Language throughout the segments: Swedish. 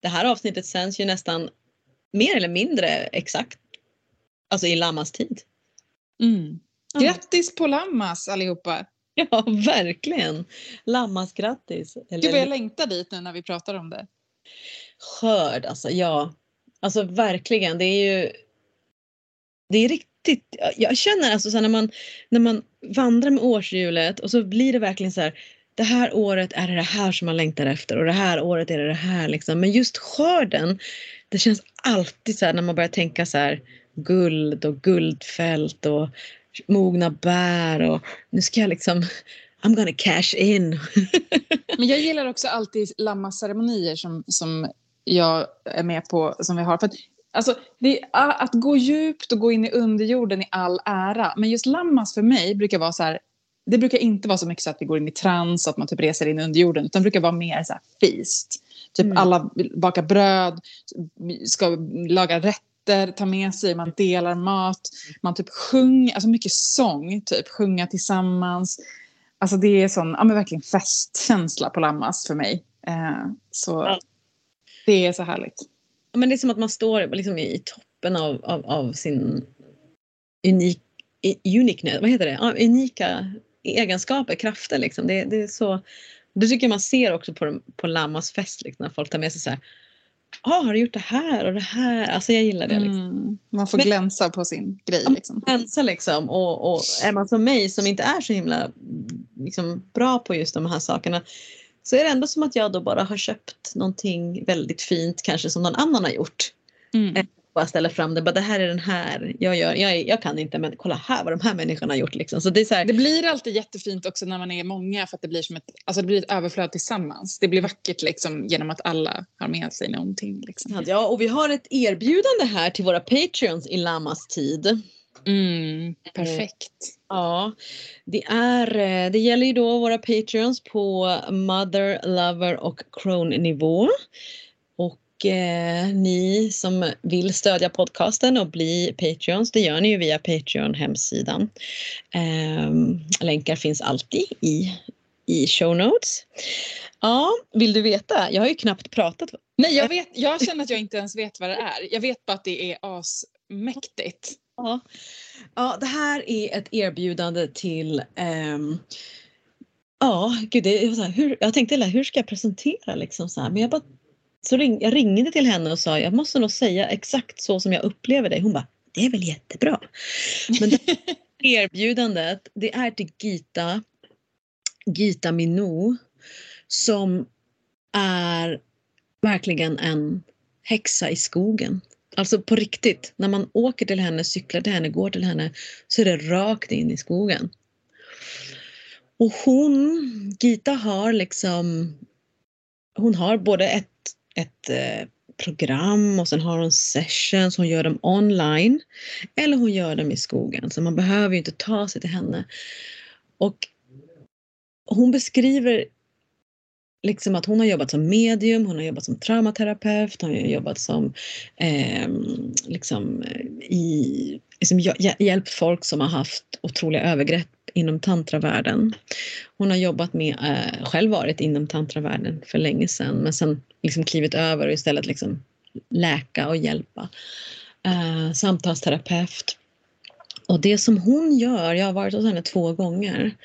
det här avsnittet sänds ju nästan mer eller mindre exakt alltså i Lammas tid. Mm. Grattis på Lammas allihopa! Ja, verkligen! Lammas grattis! Eller... Gud vad jag längtar dit nu när vi pratar om det. Skörd, alltså ja. Alltså verkligen, det är ju det är riktigt, jag känner alltså så när man, när man vandrar med årshjulet och så blir det verkligen så här det här året är det det här som man längtar efter och det här året är det det här liksom. Men just skörden, det känns alltid så här när man börjar tänka så här guld och guldfält och mogna bär och nu ska jag liksom I'm gonna cash in. Men jag gillar också alltid lammaceremonier som, som jag är med på, som vi har. För att, alltså, det, att gå djupt och gå in i underjorden i all ära, men just lammas för mig brukar vara så här, det brukar inte vara så mycket så att vi går in i trans, att man typ reser in under jorden, utan det brukar vara mer så här feast. Typ mm. alla bakar bröd, ska laga rätter, ta med sig, man delar mat, man typ sjunger, alltså mycket sång, typ sjunga tillsammans. Alltså det är sån, ja men verkligen festkänsla på Lammas för mig. Eh, så ja. det är så härligt. Men det är som att man står liksom i toppen av, av, av sin unik, uniqueness, vad heter det, unika egenskaper, krafter liksom. Det, det är så, det tycker jag man ser också på, på Lammas fest liksom, när folk tar med sig så här ah, har du gjort det här och det här? Alltså jag gillar det. Liksom. Mm, man får Men, glänsa på sin grej. Liksom. Glänsa liksom. Och, och är man som mig som inte är så himla liksom, bra på just de här sakerna så är det ändå som att jag då bara har köpt någonting väldigt fint kanske som någon annan har gjort. Mm. Eh, bara ställer fram det. Bara, det här är den här jag gör. Jag, jag kan inte men kolla här vad de här människorna har gjort. Liksom. Så det, är så här... det blir alltid jättefint också när man är många för att det blir som ett, alltså det blir ett överflöd tillsammans. Det blir vackert liksom, genom att alla har med sig någonting. Liksom. Ja och vi har ett erbjudande här till våra patreons i Lamas tid. Mm, perfekt. Ja, det, är, eh, det gäller ju då våra patreons på mother, lover och crone nivå. Och eh, ni som vill stödja podcasten och bli Patreons, det gör ni ju via Patreon hemsidan. Eh, länkar finns alltid i, i show notes. Ja, vill du veta? Jag har ju knappt pratat. Nej, jag, vet, jag känner att jag inte ens vet vad det är. Jag vet bara att det är asmäktigt. Ja. ja, det här är ett erbjudande till um, Ja, gud, det är så här, hur, jag tänkte hur ska jag presentera liksom så här, men jag bara så ring, jag ringde till henne och sa jag måste nog säga exakt så som jag upplever dig. Hon bara, det är väl jättebra. Men det erbjudandet, det är till Gita, Gita Minou som är verkligen en häxa i skogen. Alltså på riktigt, när man åker till henne, cyklar till henne, går till henne så är det rakt in i skogen. Och hon, Gita har liksom, hon har både ett ett eh, program och sen har hon sessions, hon gör dem online. Eller hon gör dem i skogen. Så man behöver ju inte ta sig till henne. Och hon beskriver liksom att hon har jobbat som medium, hon har jobbat som traumaterapeut, hon har jobbat som eh, liksom i, liksom hjälpt folk som har haft otroliga övergrepp inom tantravärlden. Hon har jobbat med, eh, själv varit inom tantravärlden för länge sedan men sen liksom klivit över och istället liksom läka och hjälpa. Eh, samtalsterapeut. Och det som hon gör, jag har varit hos henne två gånger.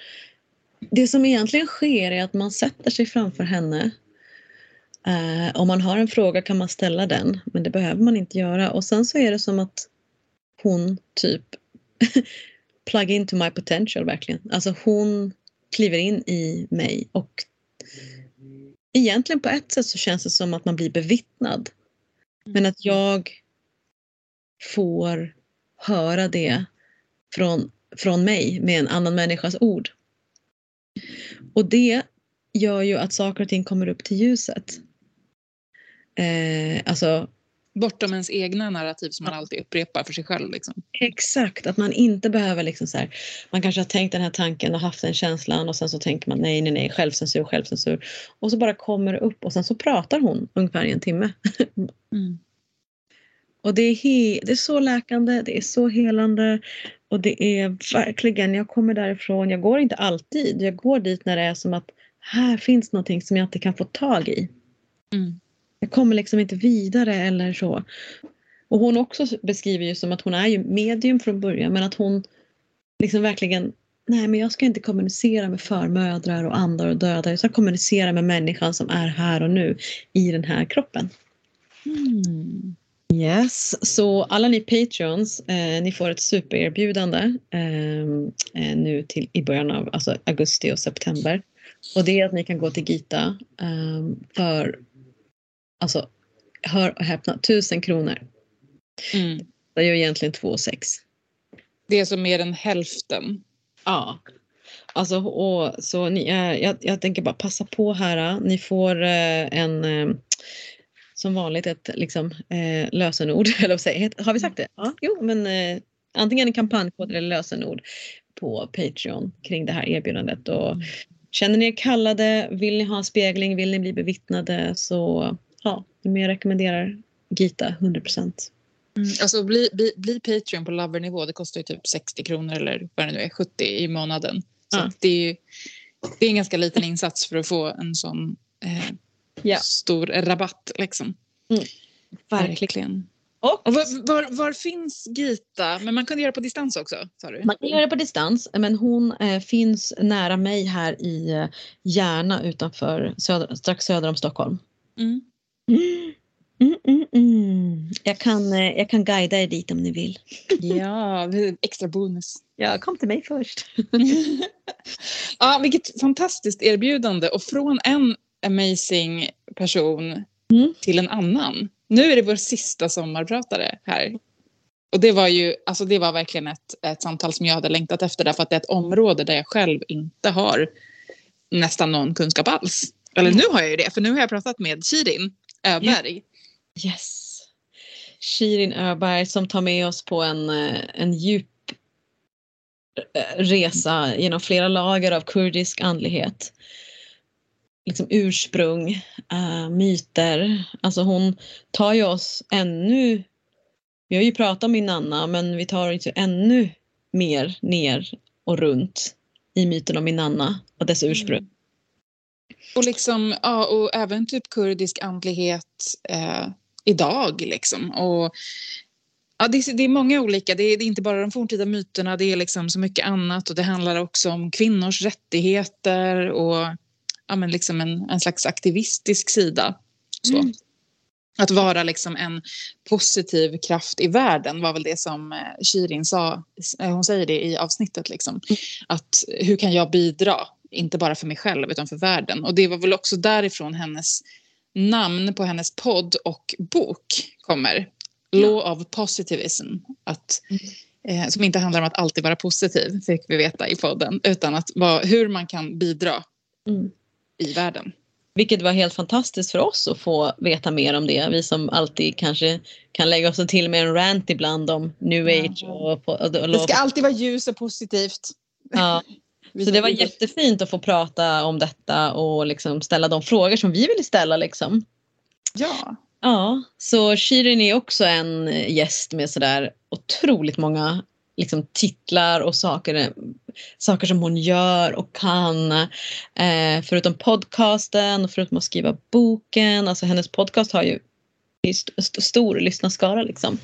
Det som egentligen sker är att man sätter sig framför henne. Eh, om man har en fråga kan man ställa den men det behöver man inte göra och sen så är det som att hon typ plug into my potential verkligen. Alltså hon kliver in i mig och egentligen på ett sätt så känns det som att man blir bevittnad. Men att jag får höra det från, från mig med en annan människas ord. Och det gör ju att saker och ting kommer upp till ljuset. Eh, alltså Bortom ens egna narrativ som man alltid upprepar för sig själv. Liksom. Exakt, att man inte behöver liksom så här, man kanske har tänkt den här tanken och haft den känslan och sen så tänker man nej, nej, nej, självcensur, självcensur. Och så bara kommer det upp och sen så pratar hon ungefär i en timme. Mm. Och det är, he, det är så läkande, det är så helande och det är verkligen, jag kommer därifrån, jag går inte alltid, jag går dit när det är som att här finns någonting som jag inte kan få tag i. Mm. Jag kommer liksom inte vidare eller så. Och hon också beskriver ju som att hon är ju medium från början men att hon liksom verkligen Nej men jag ska inte kommunicera med förmödrar och andar och döda. Jag ska kommunicera med människan som är här och nu i den här kroppen. Mm. Yes, så alla ni patreons, eh, ni får ett supererbjudande ehm, eh, nu till i början av alltså augusti och september. Och det är att ni kan gå till Gita eh, för, alltså hör och häpna, tusen kronor. Mm. Det gör egentligen två sex. Det är så mer än hälften. Ja. Alltså, och, så ni, eh, jag, jag tänker bara passa på här. Ni får eh, en eh, som vanligt ett liksom, eh, lösenord. Eller säga, har vi sagt det? Ja, jo, men eh, antingen en kampanjkod eller lösenord på Patreon kring det här erbjudandet. Och känner ni er kallade, vill ni ha en spegling, vill ni bli bevittnade så ja, jag rekommenderar Gita 100 procent. Mm, alltså bli, bli, bli Patreon på lovernivå, det kostar ju typ 60 kronor eller vad det nu är, 70 i månaden. Så Ja. det, är, det är en ganska liten insats för att få en sån eh, Ja. stor rabatt. Liksom. Verkligen. Och Och var, var, var finns Gita? Men man kan göra på distans också, sa du? Man kan göra det på distans men hon eh, finns nära mig här i eh, Järna utanför söder, strax söder om Stockholm. Mm. Mm, mm, mm. Jag, kan, eh, jag kan guida er dit om ni vill. Ja, det är extra bonus. Ja, kom till mig först. ja, vilket fantastiskt erbjudande och från en amazing person Mm. till en annan. Nu är det vår sista sommarpratare här. Och det var ju, alltså det var verkligen ett, ett samtal som jag hade längtat efter därför att det är ett område där jag själv inte har nästan någon kunskap alls. Eller nu har jag ju det, för nu har jag pratat med Shirin Öberg. Yes. Shirin Öberg som tar med oss på en, eh, en djup eh, resa genom flera lager av kurdisk andlighet. Liksom ursprung, eh, myter. Alltså hon tar ju oss ännu, vi har ju pratat om min Nanna men vi tar oss ännu mer ner och runt i myten om min Nanna och dess ursprung. Och, liksom, ja, och även typ kurdisk andlighet eh, idag. Liksom. Och, ja, det, är, det är många olika, det är, det är inte bara de forntida myterna, det är liksom så mycket annat. Och det handlar också om kvinnors rättigheter och ja, men liksom en, en slags aktivistisk sida. Så. Mm. Att vara liksom en positiv kraft i världen var väl det som eh, Shirin sa. Eh, Hon säger det i avsnittet. Liksom. Att hur kan jag bidra? Inte bara för mig själv utan för världen. Och det var väl också därifrån hennes namn på hennes podd och bok kommer. Law of positivism. Att, eh, som inte handlar om att alltid vara positiv, fick vi veta i podden. Utan att vara, hur man kan bidra Mm. i världen. Vilket var helt fantastiskt för oss att få veta mer om det. Vi som alltid kanske kan lägga oss till med en rant ibland om new age. Och, och, och, Det ska alltid vara ljus och positivt. ja. Så det var jättefint att få prata om detta och liksom ställa de frågor som vi ville ställa. Liksom. Ja. Ja, så Shirin är också en gäst med sådär otroligt många liksom, titlar och saker, saker som hon gör och kan. Eh, förutom podcasten och förutom att skriva boken. Alltså hennes podcast har ju st st stor lyssnarskara liksom.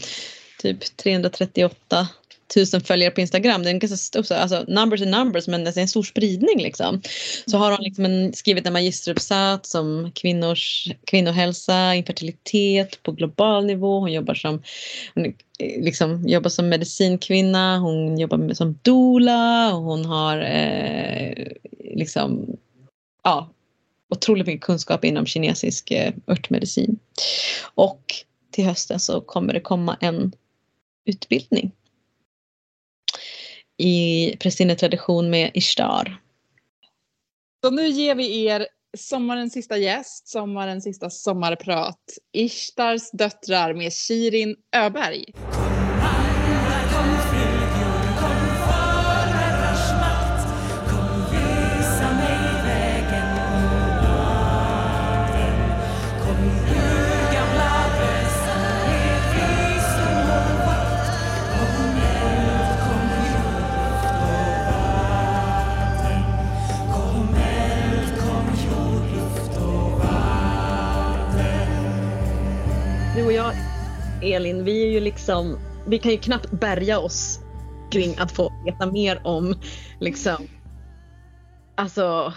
Typ 338 tusen följare på Instagram. Det är en ganska stor, alltså numbers are numbers men det är en stor spridning liksom. Så har hon liksom en, skrivit en magisteruppsats om kvinnors kvinnohälsa, infertilitet på global nivå. Hon jobbar som, hon eh, liksom, jobbar som medicinkvinna, hon jobbar med, som doula och hon har eh, liksom, ja, otroligt mycket kunskap inom kinesisk eh, örtmedicin. Och till hösten så kommer det komma en utbildning i prästinnetradition med Ishtar. Så nu ger vi er sommarens sista gäst, sommarens sista sommarprat. Ishtars döttrar med Shirin Öberg. Elin, vi är ju liksom, vi kan ju knappt bärga oss kring att få veta mer om liksom, alltså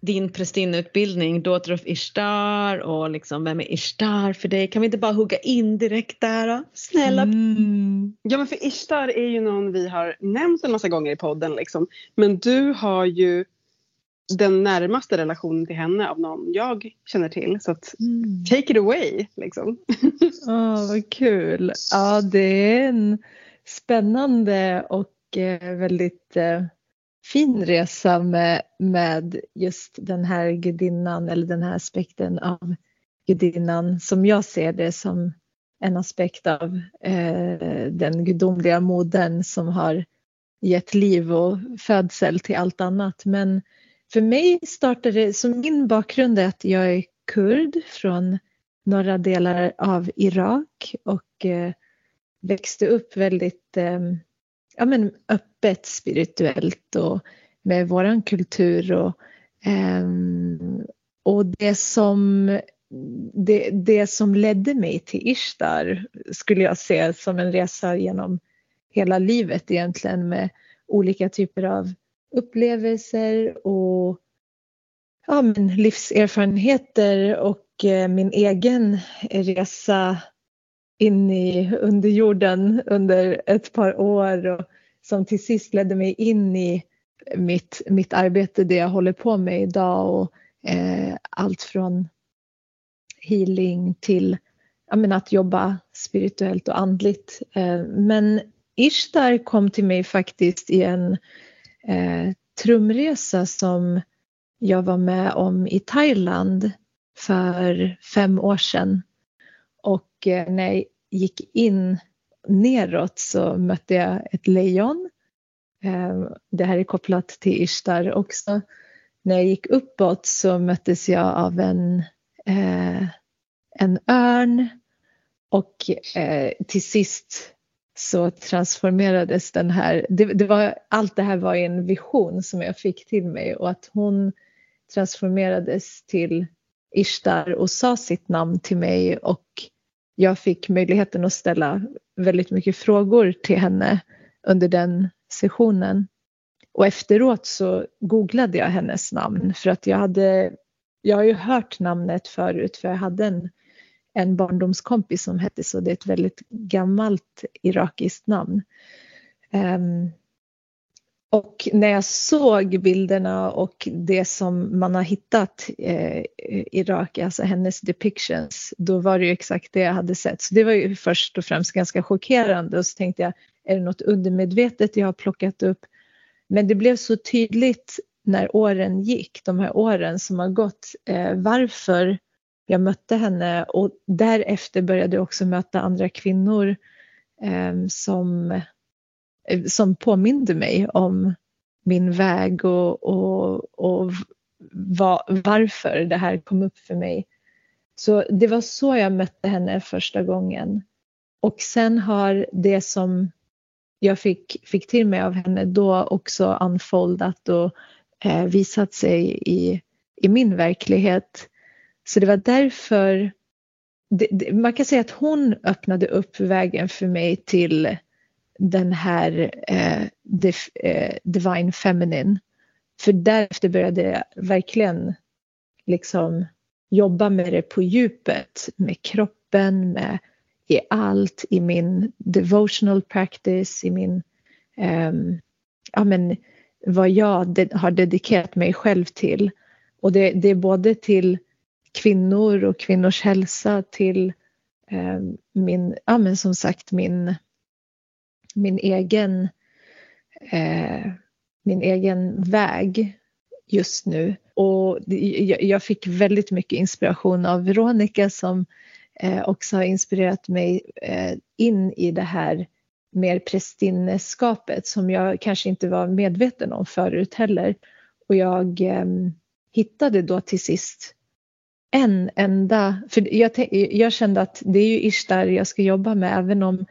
din prästinneutbildning, Daughter of Ishtar och liksom vem är Ishtar för dig? Kan vi inte bara hugga in direkt där då? Snälla. Mm. Ja men för Ishtar är ju någon vi har nämnt en massa gånger i podden liksom. Men du har ju den närmaste relationen till henne av någon jag känner till. Så att mm. take it away liksom. oh, vad kul. Ja det är en spännande och eh, väldigt eh, fin resa med, med just den här gudinnan eller den här aspekten av gudinnan som jag ser det som en aspekt av eh, den gudomliga modern som har gett liv och födsel till allt annat. Men för mig startade, så min bakgrund är att jag är kurd från norra delar av Irak och eh, växte upp väldigt eh, ja, men öppet spirituellt och med våran kultur och, eh, och det som det, det som ledde mig till Ishtar skulle jag se som en resa genom hela livet egentligen med olika typer av upplevelser och ja, men livserfarenheter och eh, min egen resa in i underjorden under ett par år och som till sist ledde mig in i mitt, mitt arbete, det jag håller på med idag och eh, allt från healing till menar, att jobba spirituellt och andligt. Eh, men Ishtar kom till mig faktiskt i en eh, trumresa som jag var med om i Thailand för fem år sedan. Och eh, när jag gick in neråt så mötte jag ett lejon. Eh, det här är kopplat till Ishtar också. När jag gick uppåt så möttes jag av en, eh, en örn och eh, till sist så transformerades den här, det, det, var, allt det här var en vision som jag fick till mig och att hon transformerades till Ishtar och sa sitt namn till mig och jag fick möjligheten att ställa väldigt mycket frågor till henne under den sessionen. Och efteråt så googlade jag hennes namn för att jag hade, jag har ju hört namnet förut för jag hade en, en barndomskompis som hette så. Det är ett väldigt gammalt irakiskt namn. Um, och när jag såg bilderna och det som man har hittat eh, i Irak, alltså hennes depictions, då var det ju exakt det jag hade sett. Så det var ju först och främst ganska chockerande och så tänkte jag, är det något undermedvetet jag har plockat upp? Men det blev så tydligt när åren gick, de här åren som har gått, eh, varför jag mötte henne och därefter började jag också möta andra kvinnor ehm, eh, som som påminde mig om min väg och, och, och va, varför det här kom upp för mig. Så det var så jag mötte henne första gången. Och sen har det som jag fick, fick till mig av henne då också unfoldat och eh, visat sig i, i min verklighet. Så det var därför, det, det, man kan säga att hon öppnade upp vägen för mig till den här eh, def, eh, Divine Feminine. För därefter började jag verkligen liksom jobba med det på djupet, med kroppen, med i allt, i min devotional practice, i min, eh, ja men vad jag de, har dedikerat mig själv till. Och det, det är både till kvinnor och kvinnors hälsa, till eh, min, ja men som sagt min min egen, eh, min egen väg just nu. Och jag fick väldigt mycket inspiration av Veronica som eh, också har inspirerat mig eh, in i det här mer prästinneskapet som jag kanske inte var medveten om förut heller. Och jag eh, hittade då till sist en enda, för jag, jag kände att det är ju Ishtar jag ska jobba med även om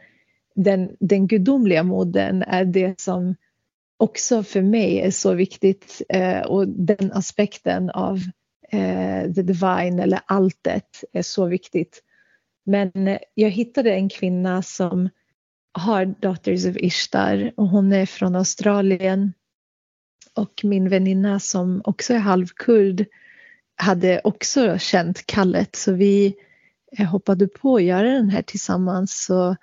den, den gudomliga modern är det som också för mig är så viktigt eh, och den aspekten av eh, the divine eller alltet är så viktigt. Men eh, jag hittade en kvinna som har Daughters of Ishtar och hon är från Australien. Och min väninna som också är halvkurd hade också känt kallet så vi eh, hoppade på att göra den här tillsammans. Så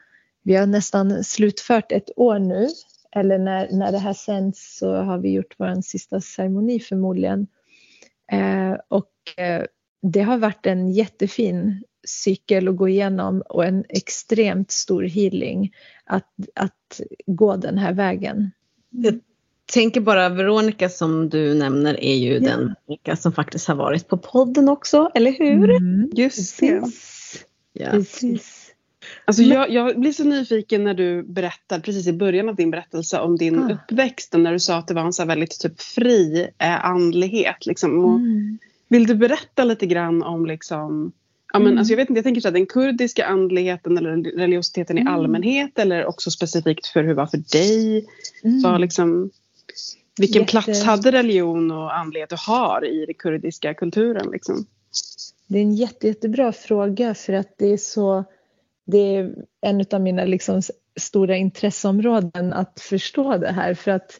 vi har nästan slutfört ett år nu. Eller när, när det här sänds så har vi gjort vår sista ceremoni förmodligen. Eh, och eh, det har varit en jättefin cykel att gå igenom och en extremt stor healing att, att gå den här vägen. Jag tänker bara Veronica som du nämner är ju ja. den Veronica som faktiskt har varit på podden också, eller hur? Mm, just det. Ja. Precis. Alltså jag, jag, blir så nyfiken när du berättar precis i början av din berättelse om din ah. uppväxt när du sa att det var en så väldigt typ fri eh, andlighet. Liksom. Mm. Vill du berätta lite grann om liksom, ja, men, mm. alltså jag, vet inte, jag tänker så här, den kurdiska andligheten eller religiositeten mm. i allmänhet eller också specifikt för hur det var för dig? Mm. Var liksom, vilken Jätte... plats hade religion och andlighet du har i den kurdiska kulturen? Liksom? Det är en jätte, jättebra fråga för att det är så det är en av mina liksom stora intresseområden att förstå det här för att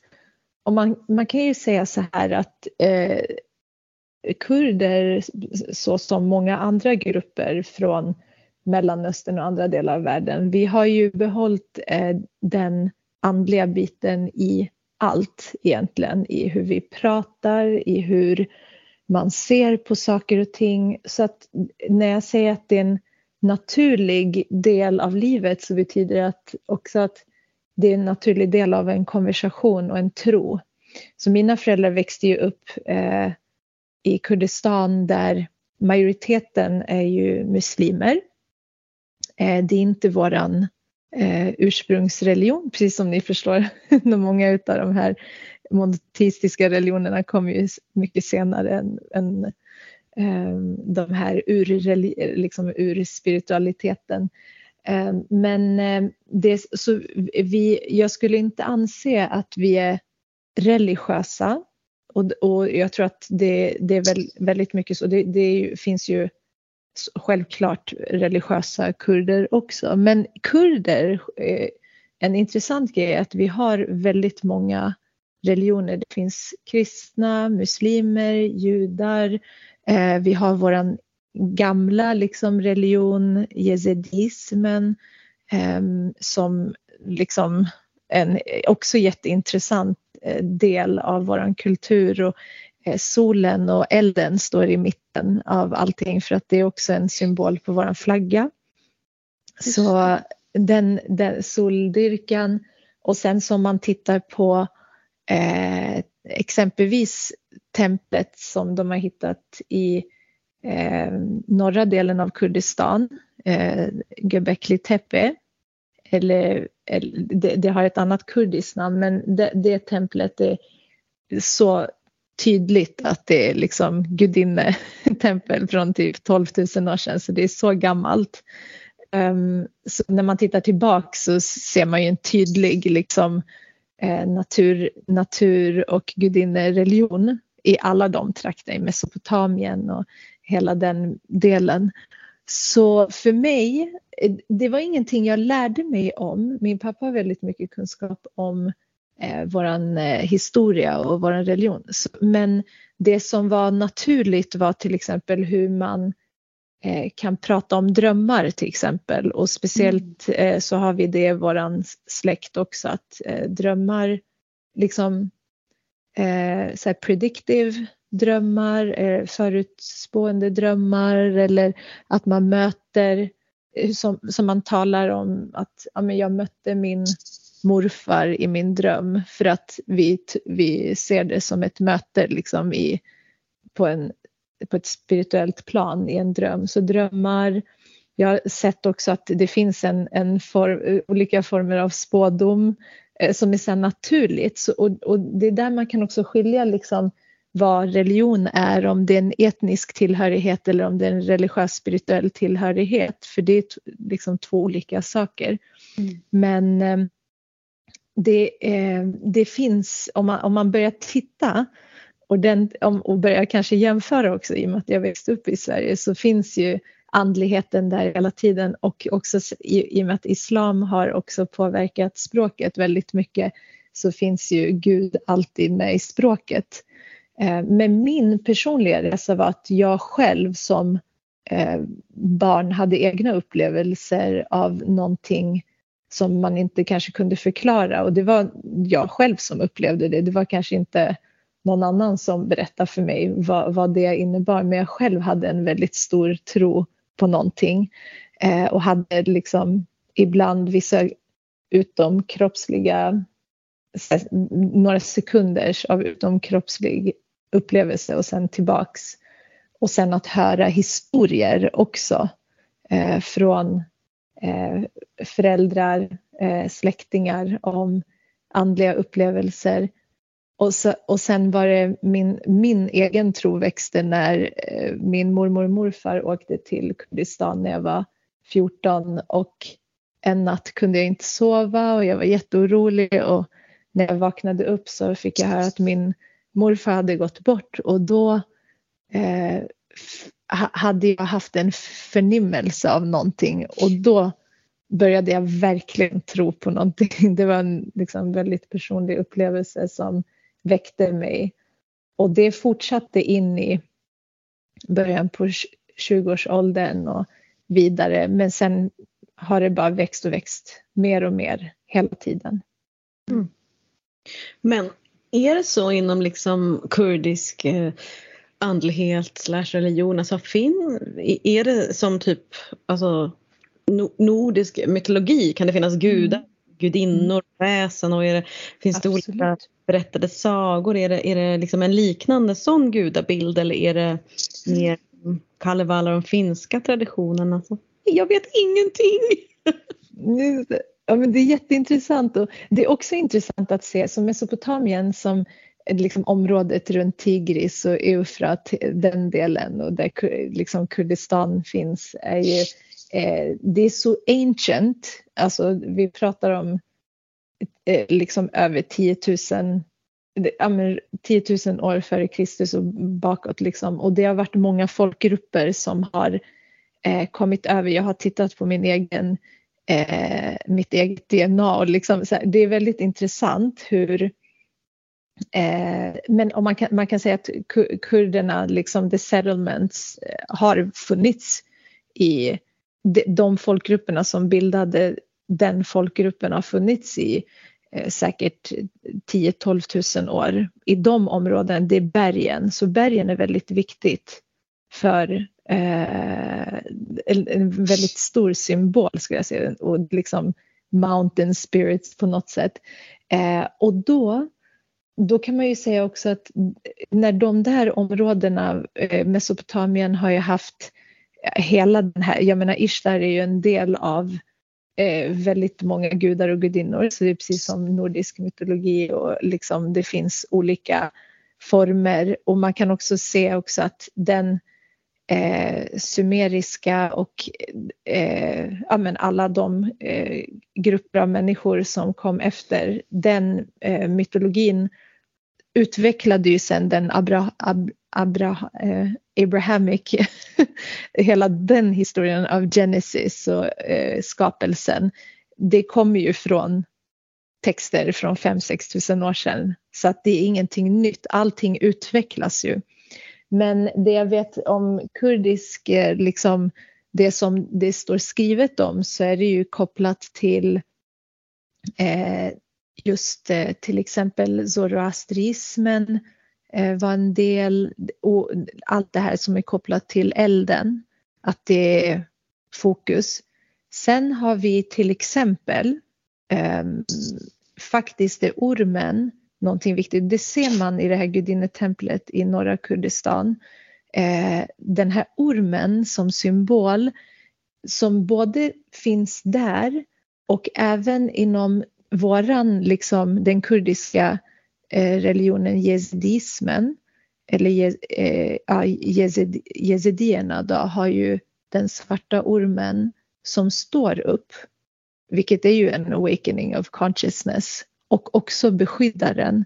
om man, man kan ju säga så här att eh, kurder så som många andra grupper från Mellanöstern och andra delar av världen, vi har ju behållit eh, den andliga biten i allt egentligen, i hur vi pratar, i hur man ser på saker och ting. Så att när jag säger att det är en naturlig del av livet så betyder det att också att det är en naturlig del av en konversation och en tro. Så mina föräldrar växte ju upp eh, i Kurdistan där majoriteten är ju muslimer. Eh, det är inte våran eh, ursprungsreligion, precis som ni förstår. Många av de här monoteistiska religionerna kom ju mycket senare än, än eh, de här ur, liksom ur spiritualiteten. Eh, men eh, det, så vi, jag skulle inte anse att vi är religiösa. Och, och jag tror att det, det är väl, väldigt mycket så. Det, det finns ju självklart religiösa kurder också. Men kurder, eh, en intressant grej är att vi har väldigt många religioner. Det finns kristna, muslimer, judar, eh, vi har våran gamla liksom, religion, jezidismen, ehm, som liksom en eh, också jätteintressant del av våran kultur. Och, solen och elden står i mitten av allting för att det är också en symbol på våran flagga. Så den, den soldyrkan och sen som man tittar på eh, exempelvis templet som de har hittat i eh, norra delen av Kurdistan, eh, Göbekli Tepe. Eller, eller det, det, har ett annat kurdiskt namn men det, det templet är så tydligt att det är liksom gudinnetempel från typ 12 000 år sedan så det är så gammalt. Um, så när man tittar tillbaka så ser man ju en tydlig liksom, eh, natur, natur och gudinnereligion i alla de trakterna, i Mesopotamien och hela den delen. Så för mig, eh, det var ingenting jag lärde mig om. Min pappa har väldigt mycket kunskap om eh, våran eh, historia och våran religion. Men det som var naturligt var till exempel hur man eh, kan prata om drömmar till exempel och speciellt mm. eh, så har vi det i våran släkt också att eh, drömmar liksom eh, så predictive drömmar, eh, förutspående drömmar eller att man möter eh, som, som man talar om att ja, men jag mötte min morfar i min dröm för att vi, vi ser det som ett möte liksom i, på, en, på ett spirituellt plan i en dröm. Så drömmar, jag har sett också att det finns en, en form, olika former av spådom Eh, som är så naturligt. Så, och, och, det är där man kan också skilja liksom vad religion är, om det är en etnisk tillhörighet eller om det är en religiös spirituell tillhörighet. För det är liksom två olika saker. Mm. Men eh, det, eh, det finns, om man, om man börjar titta och, den, om, och börjar kanske jämföra också i och med att jag växte upp i Sverige så finns ju andligheten där hela tiden och också i, i och med att islam har också påverkat språket väldigt mycket så finns ju Gud alltid med i språket. Eh, men min personliga resa var att jag själv som eh, barn hade egna upplevelser av någonting som man inte kanske kunde förklara och det var jag själv som upplevde det. Det var kanske inte någon annan som berättade för mig vad, vad det innebar men jag själv hade en väldigt stor tro på någonting eh, och hade liksom ibland vissa utomkroppsliga några sekunders av utomkroppslig upplevelse och sen tillbaks. Och sen att höra historier också eh, från Eh, föräldrar, eh, släktingar om andliga upplevelser. Och, så, och sen var det min, min egen tro växte när eh, min mormor och morfar åkte till Kurdistan när jag var 14 och en natt kunde jag inte sova och jag var jätteorolig. Och när jag vaknade upp så fick jag höra att min morfar hade gått bort. Och då eh, hade jag haft en förnimmelse av någonting och då började jag verkligen tro på någonting. Det var en liksom, väldigt personlig upplevelse som väckte mig. Och det fortsatte in i början på 20-årsåldern och vidare. Men sen har det bara växt och växt mer och mer hela tiden. Mm. Men är det så inom liksom kurdisk eh, andlighet slash religion, alltså fin, är det som typ alltså, nordisk mytologi? Kan det finnas gudar, mm. gudinnor, väsen och är det, finns Absolut. det olika berättade sagor? Är det, är det liksom en liknande sån gudabild eller är det mer Kalevala, de finska traditionen? Alltså, jag vet ingenting! Ja, men det är jätteintressant och det är också intressant att se som Mesopotamien som liksom området runt Tigris och Eufrat, den delen och där liksom Kurdistan finns är ju eh, det är så ancient, alltså vi pratar om eh, liksom över 10 000 ja, 10 000 år före Kristus och bakåt liksom och det har varit många folkgrupper som har eh, kommit över. Jag har tittat på min egen eh, mitt eget DNA. Och liksom, här, det är väldigt intressant hur Eh, men om man, kan, man kan säga att kurderna, liksom the settlements, eh, har funnits i de, folkgrupperna som bildade den folkgruppen har funnits i eh, säkert 10-12 000 år. I de områdena, det är bergen, så bergen är väldigt viktigt för eh, en, en, väldigt stor symbol skulle jag säga och liksom mountain spirits på något sätt. Eh, och då, då kan man ju säga också att när de där områdena, eh, Mesopotamien har ju haft eh, hela den här, jag menar Ishtar är ju en del av eh, väldigt många gudar och gudinnor. Så det är precis som nordisk mytologi och liksom det finns olika former. Och man kan också se också att den eh, sumeriska och eh, ja, men alla de eh, grupper av människor som kom efter den eh, mytologin utvecklade ju sen den Abra, Ab, Abra, eh, Abrahamic, hela den historien av Genesis och eh, skapelsen. Det kommer ju från texter från 5-6 tusen år sedan så att det är ingenting nytt. Allting utvecklas ju. Men det jag vet om kurdisk, eh, liksom det som det står skrivet om så är det ju kopplat till eh, just eh, till exempel zoroastrismen eh, var en del och allt det här som är kopplat till elden, att det är fokus. Sen har vi till exempel eh, faktiskt är ormen någonting viktigt. Det ser man i det här gudinnetemplet i norra Kurdistan. Eh, den här ormen som symbol som både finns där och även inom våran, liksom den kurdiska eh, religionen jezidismen eller je, eh, ja, jezid, jezidierna då har ju den svarta ormen som står upp, vilket är ju en awakening of consciousness och också beskyddaren.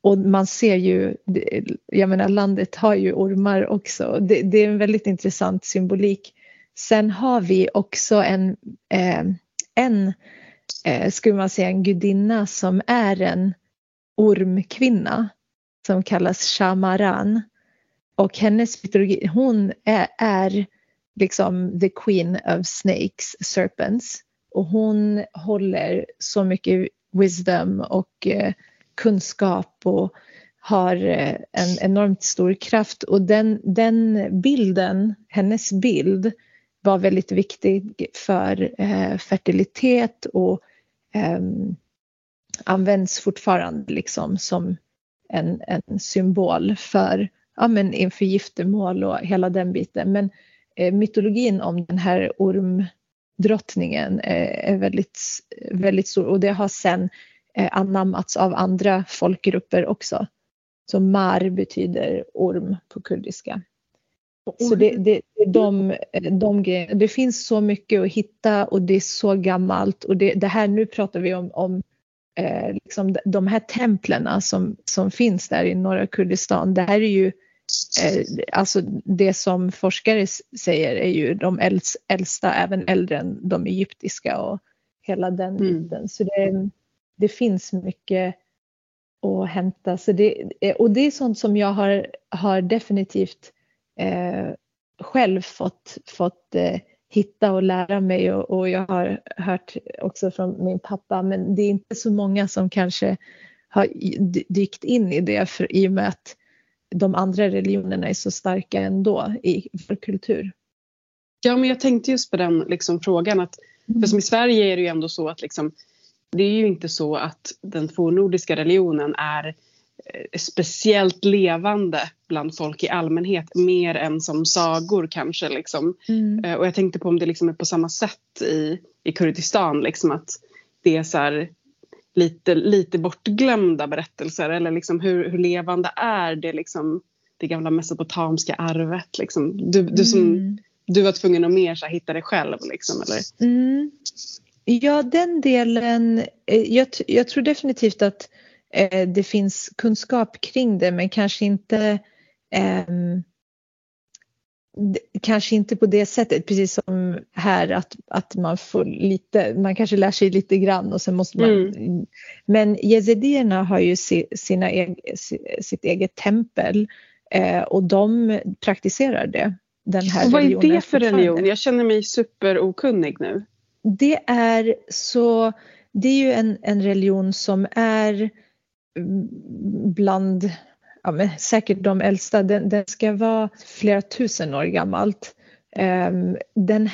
Och man ser ju, jag menar landet har ju ormar också. Det, det, är en väldigt intressant symbolik Sen har vi också en, eh, en eh, skulle man säga en gudinna som är en ormkvinna som kallas Shamaran. Och hennes mytologi, hon är, är liksom the queen of snakes, serpents. Och hon håller så mycket wisdom och eh, kunskap och har eh, en enormt stor kraft och den, den bilden, hennes bild var väldigt viktig för eh, fertilitet och ehm, används fortfarande liksom som en, en symbol för ja, men inför giftermål och hela den biten. Men eh, mytologin om den här orm eh, är väldigt, väldigt stor och det har sen eh, anammats av andra folkgrupper också. Så mar betyder orm på kurdiska. Så det, det, de, de det finns så mycket att hitta och det är så gammalt och det, det här nu pratar vi om, om eh, liksom de här templen som, som finns där i norra Kurdistan. Det här är ju eh, alltså det som forskare säger är ju de äldsta, även äldre än de egyptiska och hela den mm. biten. Så det, det finns mycket att hämta. Så det, och det är sånt som jag har, har definitivt eh, själv fått, fått eh, hitta och lära mig och, och, jag har hört också från min pappa men det är inte så många som kanske har dykt in i det för, i och med att de andra religionerna är så starka ändå i vår kultur. Ja men jag tänkte just på den liksom, frågan att mm. för som i Sverige är det ju ändå så att liksom, det är ju inte så att den fornnordiska religionen är Eh, speciellt levande bland folk i allmänhet mer än som sagor kanske. Liksom. Mm. Eh, och jag tänkte på om det liksom är på samma sätt i, i Kurdistan. Liksom, att det är så här, lite, lite bortglömda berättelser eller liksom hur, hur levande är det, liksom, det gamla mesopotamiska arvet. Liksom. Du, du, som, mm. du var tvungen att mer så här, hitta det själv. Liksom, eller? Mm. Ja, den delen. Eh, jag, jag tror definitivt att eh, det finns kunskap kring det men kanske inte eh, kanske inte på det sättet, precis som här att, att man får lite, man kanske lär sig lite grann och sen måste man. Mm. Men jezidierna har ju sina sitt eget tempel eh, och de praktiserar det. Den här och vad är det för religion? Jag känner mig superokunnig nu. Det är så, det är ju en, en religion som är bland, ja, men säkert de äldsta, den, den ska vara flera tusen år gammalt. Um, den,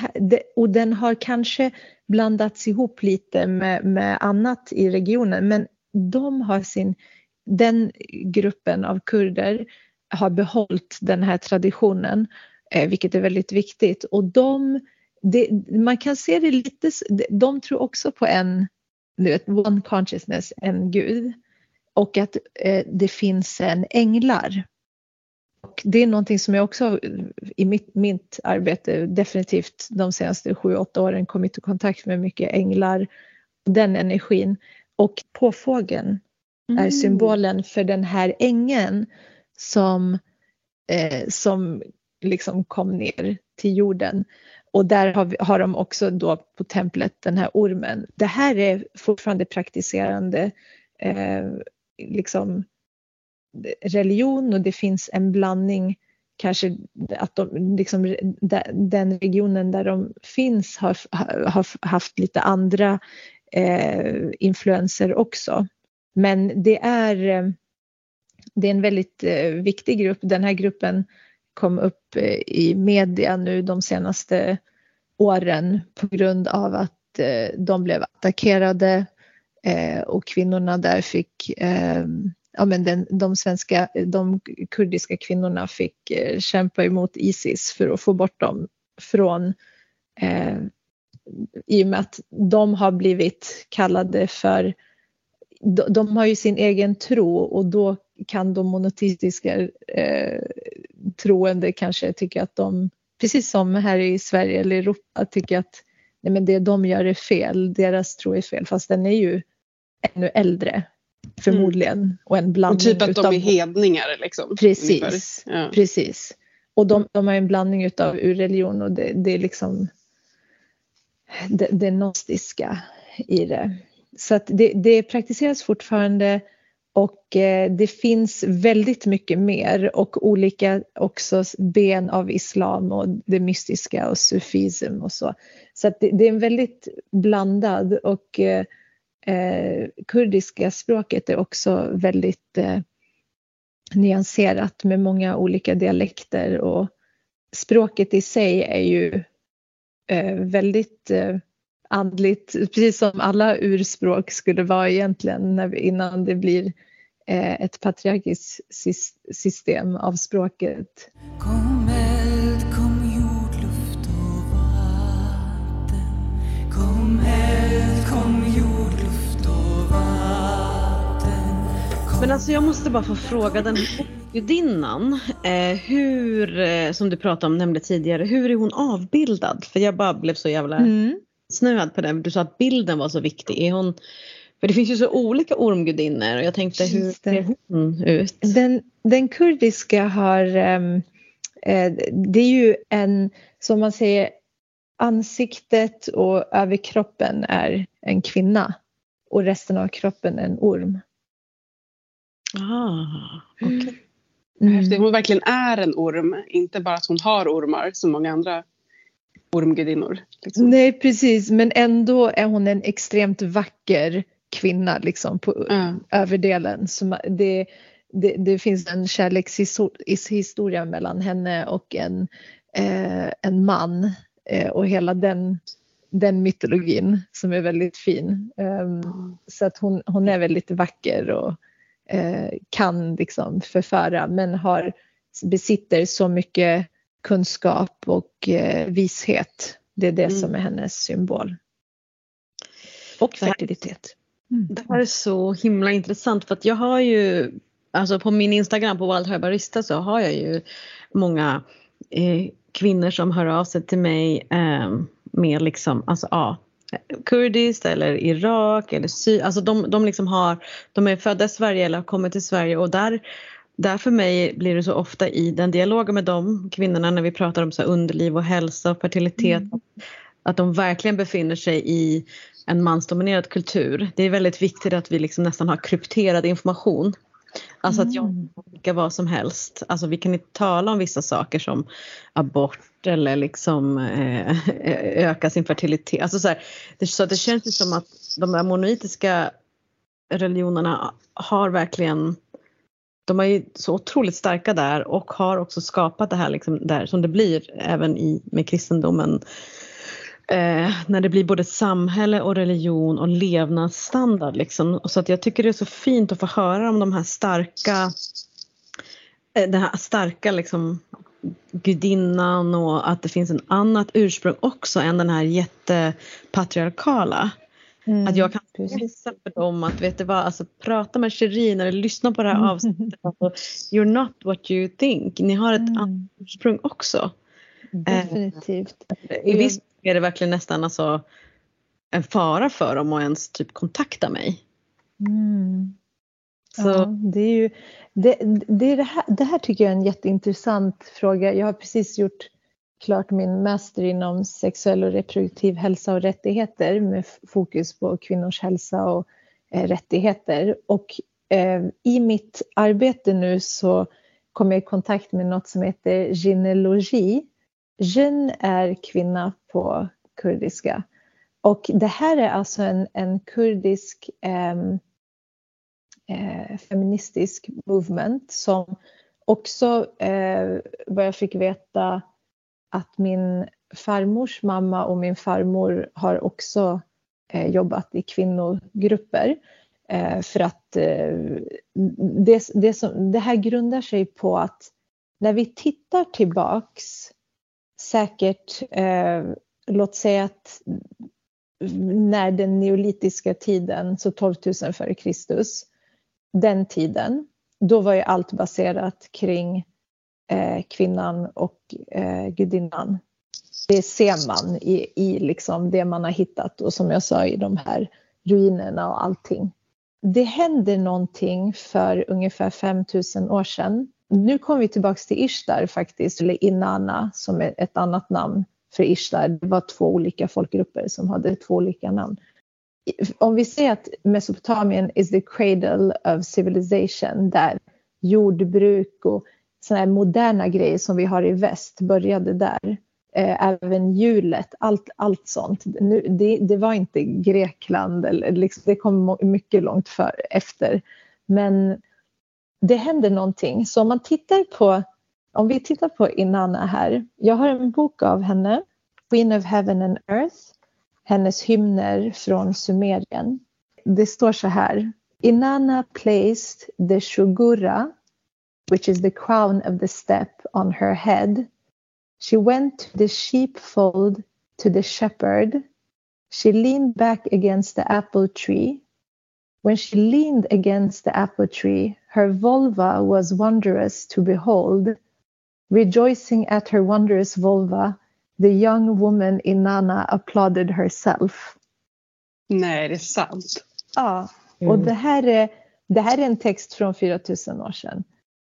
och den har kanske blandats ihop lite med, med annat i regionen men de har sin, den gruppen av kurder har behållit den här traditionen eh, vilket är väldigt viktigt. Och de, det, man kan se det lite, de tror också på en, du vet, one consciousness, en gud och att eh, det finns en änglar. Och det är någonting som jag också i mitt, mitt arbete definitivt de senaste sju, åtta åren kommit i kontakt med mycket änglar, den energin. Och påfågeln mm. är symbolen för den här ängeln som, eh, som liksom kom ner till jorden. Och där har, vi, har de också då på templet den här ormen. Det här är fortfarande praktiserande eh, liksom religion och det finns en blandning kanske att de, liksom, den regionen där de finns har, har haft lite andra eh, influenser också. Men det är, eh, det är en väldigt eh, viktig grupp. Den här gruppen kom upp eh, i media nu de senaste åren på grund av att eh, de blev attackerade Eh, och kvinnorna där fick, eh, ja men den, de svenska, de kurdiska kvinnorna fick eh, kämpa emot Isis för att få bort dem från eh, i och med att de har blivit kallade för de, de har ju sin egen tro och då kan de monoteistiska eh, troende kanske tycka att de, precis som här i Sverige eller Europa, tycker att nej men det de gör är fel, deras tro är fel, fast den är ju ännu äldre förmodligen. Mm. Och en blandning och typ att utav... de är hedningar liksom. Precis, ja. precis. Och de, de har en blandning av urreligion och det, det är liksom det, det gnostiska i det. Så att det, det praktiseras fortfarande och eh, det finns väldigt mycket mer och olika också ben av islam och det mystiska och sufism och så. Så att det, det är en väldigt blandad och eh, eh, kurdiska språket är också väldigt eh, nyanserat med många olika dialekter och språket i sig är ju eh, väldigt eh, andligt, precis som alla urspråk skulle vara egentligen när vi, innan det blir eh, ett patriarkiskt system av språket. Kommer. Men alltså jag måste bara få fråga den gudinnan, eh, hur, eh, som du pratade om, nämnde tidigare, hur är hon avbildad? För jag bara blev så jävla mm snöad på det. Du sa att bilden var så viktig. Är hon, för det finns ju så olika ormgudinnor och jag tänkte hur ser hon ut? Den, den kurdiska har, um, eh, det är ju en, som man säger, ansiktet och överkroppen är en kvinna och resten av kroppen en orm. Ah, okay. Mm. Hon verkligen är en orm, inte bara att hon har ormar som många andra ormgudinnor. Liksom. Nej precis men ändå är hon en extremt vacker kvinna liksom på mm. överdelen. Så det, det, det, finns en kärlekshistoria mellan henne och en, eh, en man eh, och hela den, den mytologin som är väldigt fin. Um, så att hon, hon är väldigt vacker och kan liksom förföra men har, besitter så mycket kunskap och eh, vishet. Det är det mm. som är hennes symbol. Och fertilitet. Mm. Det här är så himla intressant för att jag har ju, alltså på min Instagram på Wild Herbarista så har jag ju många eh, kvinnor som hör av sig till mig eh, med liksom, alltså ja, kurdiskt eller Irak eller sy, alltså de, de liksom har, de är födda i Sverige eller har kommit till Sverige och där där för mig blir det så ofta i den dialogen med de kvinnorna när vi pratar om så underliv och hälsa och fertilitet mm. att de verkligen befinner sig i en mansdominerad kultur. Det är väldigt viktigt att vi liksom nästan har krypterad information. Alltså att jag mm. kan tänka vad som helst. Alltså vi kan inte tala om vissa saker som abort eller liksom eh, öka sin fertilitet. Alltså så, här, det, så det känns ju som att de här monolitiska religionerna har verkligen de är ju så otroligt starka där och har också skapat det här liksom där som det blir även i, med kristendomen. Eh, när det blir både samhälle och religion och levnadsstandard. Liksom. Och så att jag tycker det är så fint att få höra om de här starka, eh, den här starka liksom, gudinnan och att det finns en annat ursprung också än den här jättepatriarkala. Mm, att jag kan visa för dem att vet du vad, alltså prata med Shirin eller lyssna på det här avsnittet. Alltså, you're not what you think. Ni har ett mm. annat ursprung också. Definitivt. Eh, I viss är det verkligen nästan alltså en fara för dem att ens typ kontakta mig. Mm. Så. Ja, det, är ju, det, det, är det, här, det här tycker jag är en jätteintressant fråga. Jag har precis gjort klart min master inom sexuell och reproduktiv hälsa och rättigheter med fokus på kvinnors hälsa och eh, rättigheter. Och eh, i mitt arbete nu så kom jag i kontakt med något som heter gynekologi. Gyn är kvinna på kurdiska. Och det här är alltså en, en kurdisk eh, eh, feministisk movement som också, eh, vad jag fick veta, att min farmors mamma och min farmor har också eh, jobbat i kvinnogrupper. Eh, för att eh, det, det, som, det här grundar sig på att när vi tittar tillbaks, säkert eh, låt säga att när den neolitiska tiden, så 12 000 före Kristus, den tiden, då var ju allt baserat kring eh, kvinnan och eh, gudinnan. Det ser man i, i liksom det man har hittat och som jag sa i de här ruinerna och allting. Det händer någonting för ungefär 5000 år sedan nu kommer vi tillbaks till Ishtar faktiskt, eller Inanna som är ett annat namn för Ishtar. Det var två olika folkgrupper som hade två olika namn. Om vi säger att Mesopotamien is the cradle of civilization där jordbruk och sådana här moderna grejer som vi har i väst började där. Eh, även hjulet, allt, allt sånt. Nu, det, det, var inte Grekland, eller liksom, det kom mycket långt för, efter. Men det händer någonting. Så om man tittar på, om vi tittar på Inanna här. Jag har en bok av henne, Queen of Heaven and Earth, hennes hymner från Sumerien. Det står så här. Inanna placed the shugura, which is the crown of the step, on her head. She went to the sheepfold to the shepherd. She leaned back against the apple tree. When she leaned against the apple tree, her vulva was wondrous to behold. Rejoicing at her wondrous vulva, the young woman Inanna applauded herself. Nej, det är sant. Ja, och mm. det, här är, det här är en text från 4000 år sedan.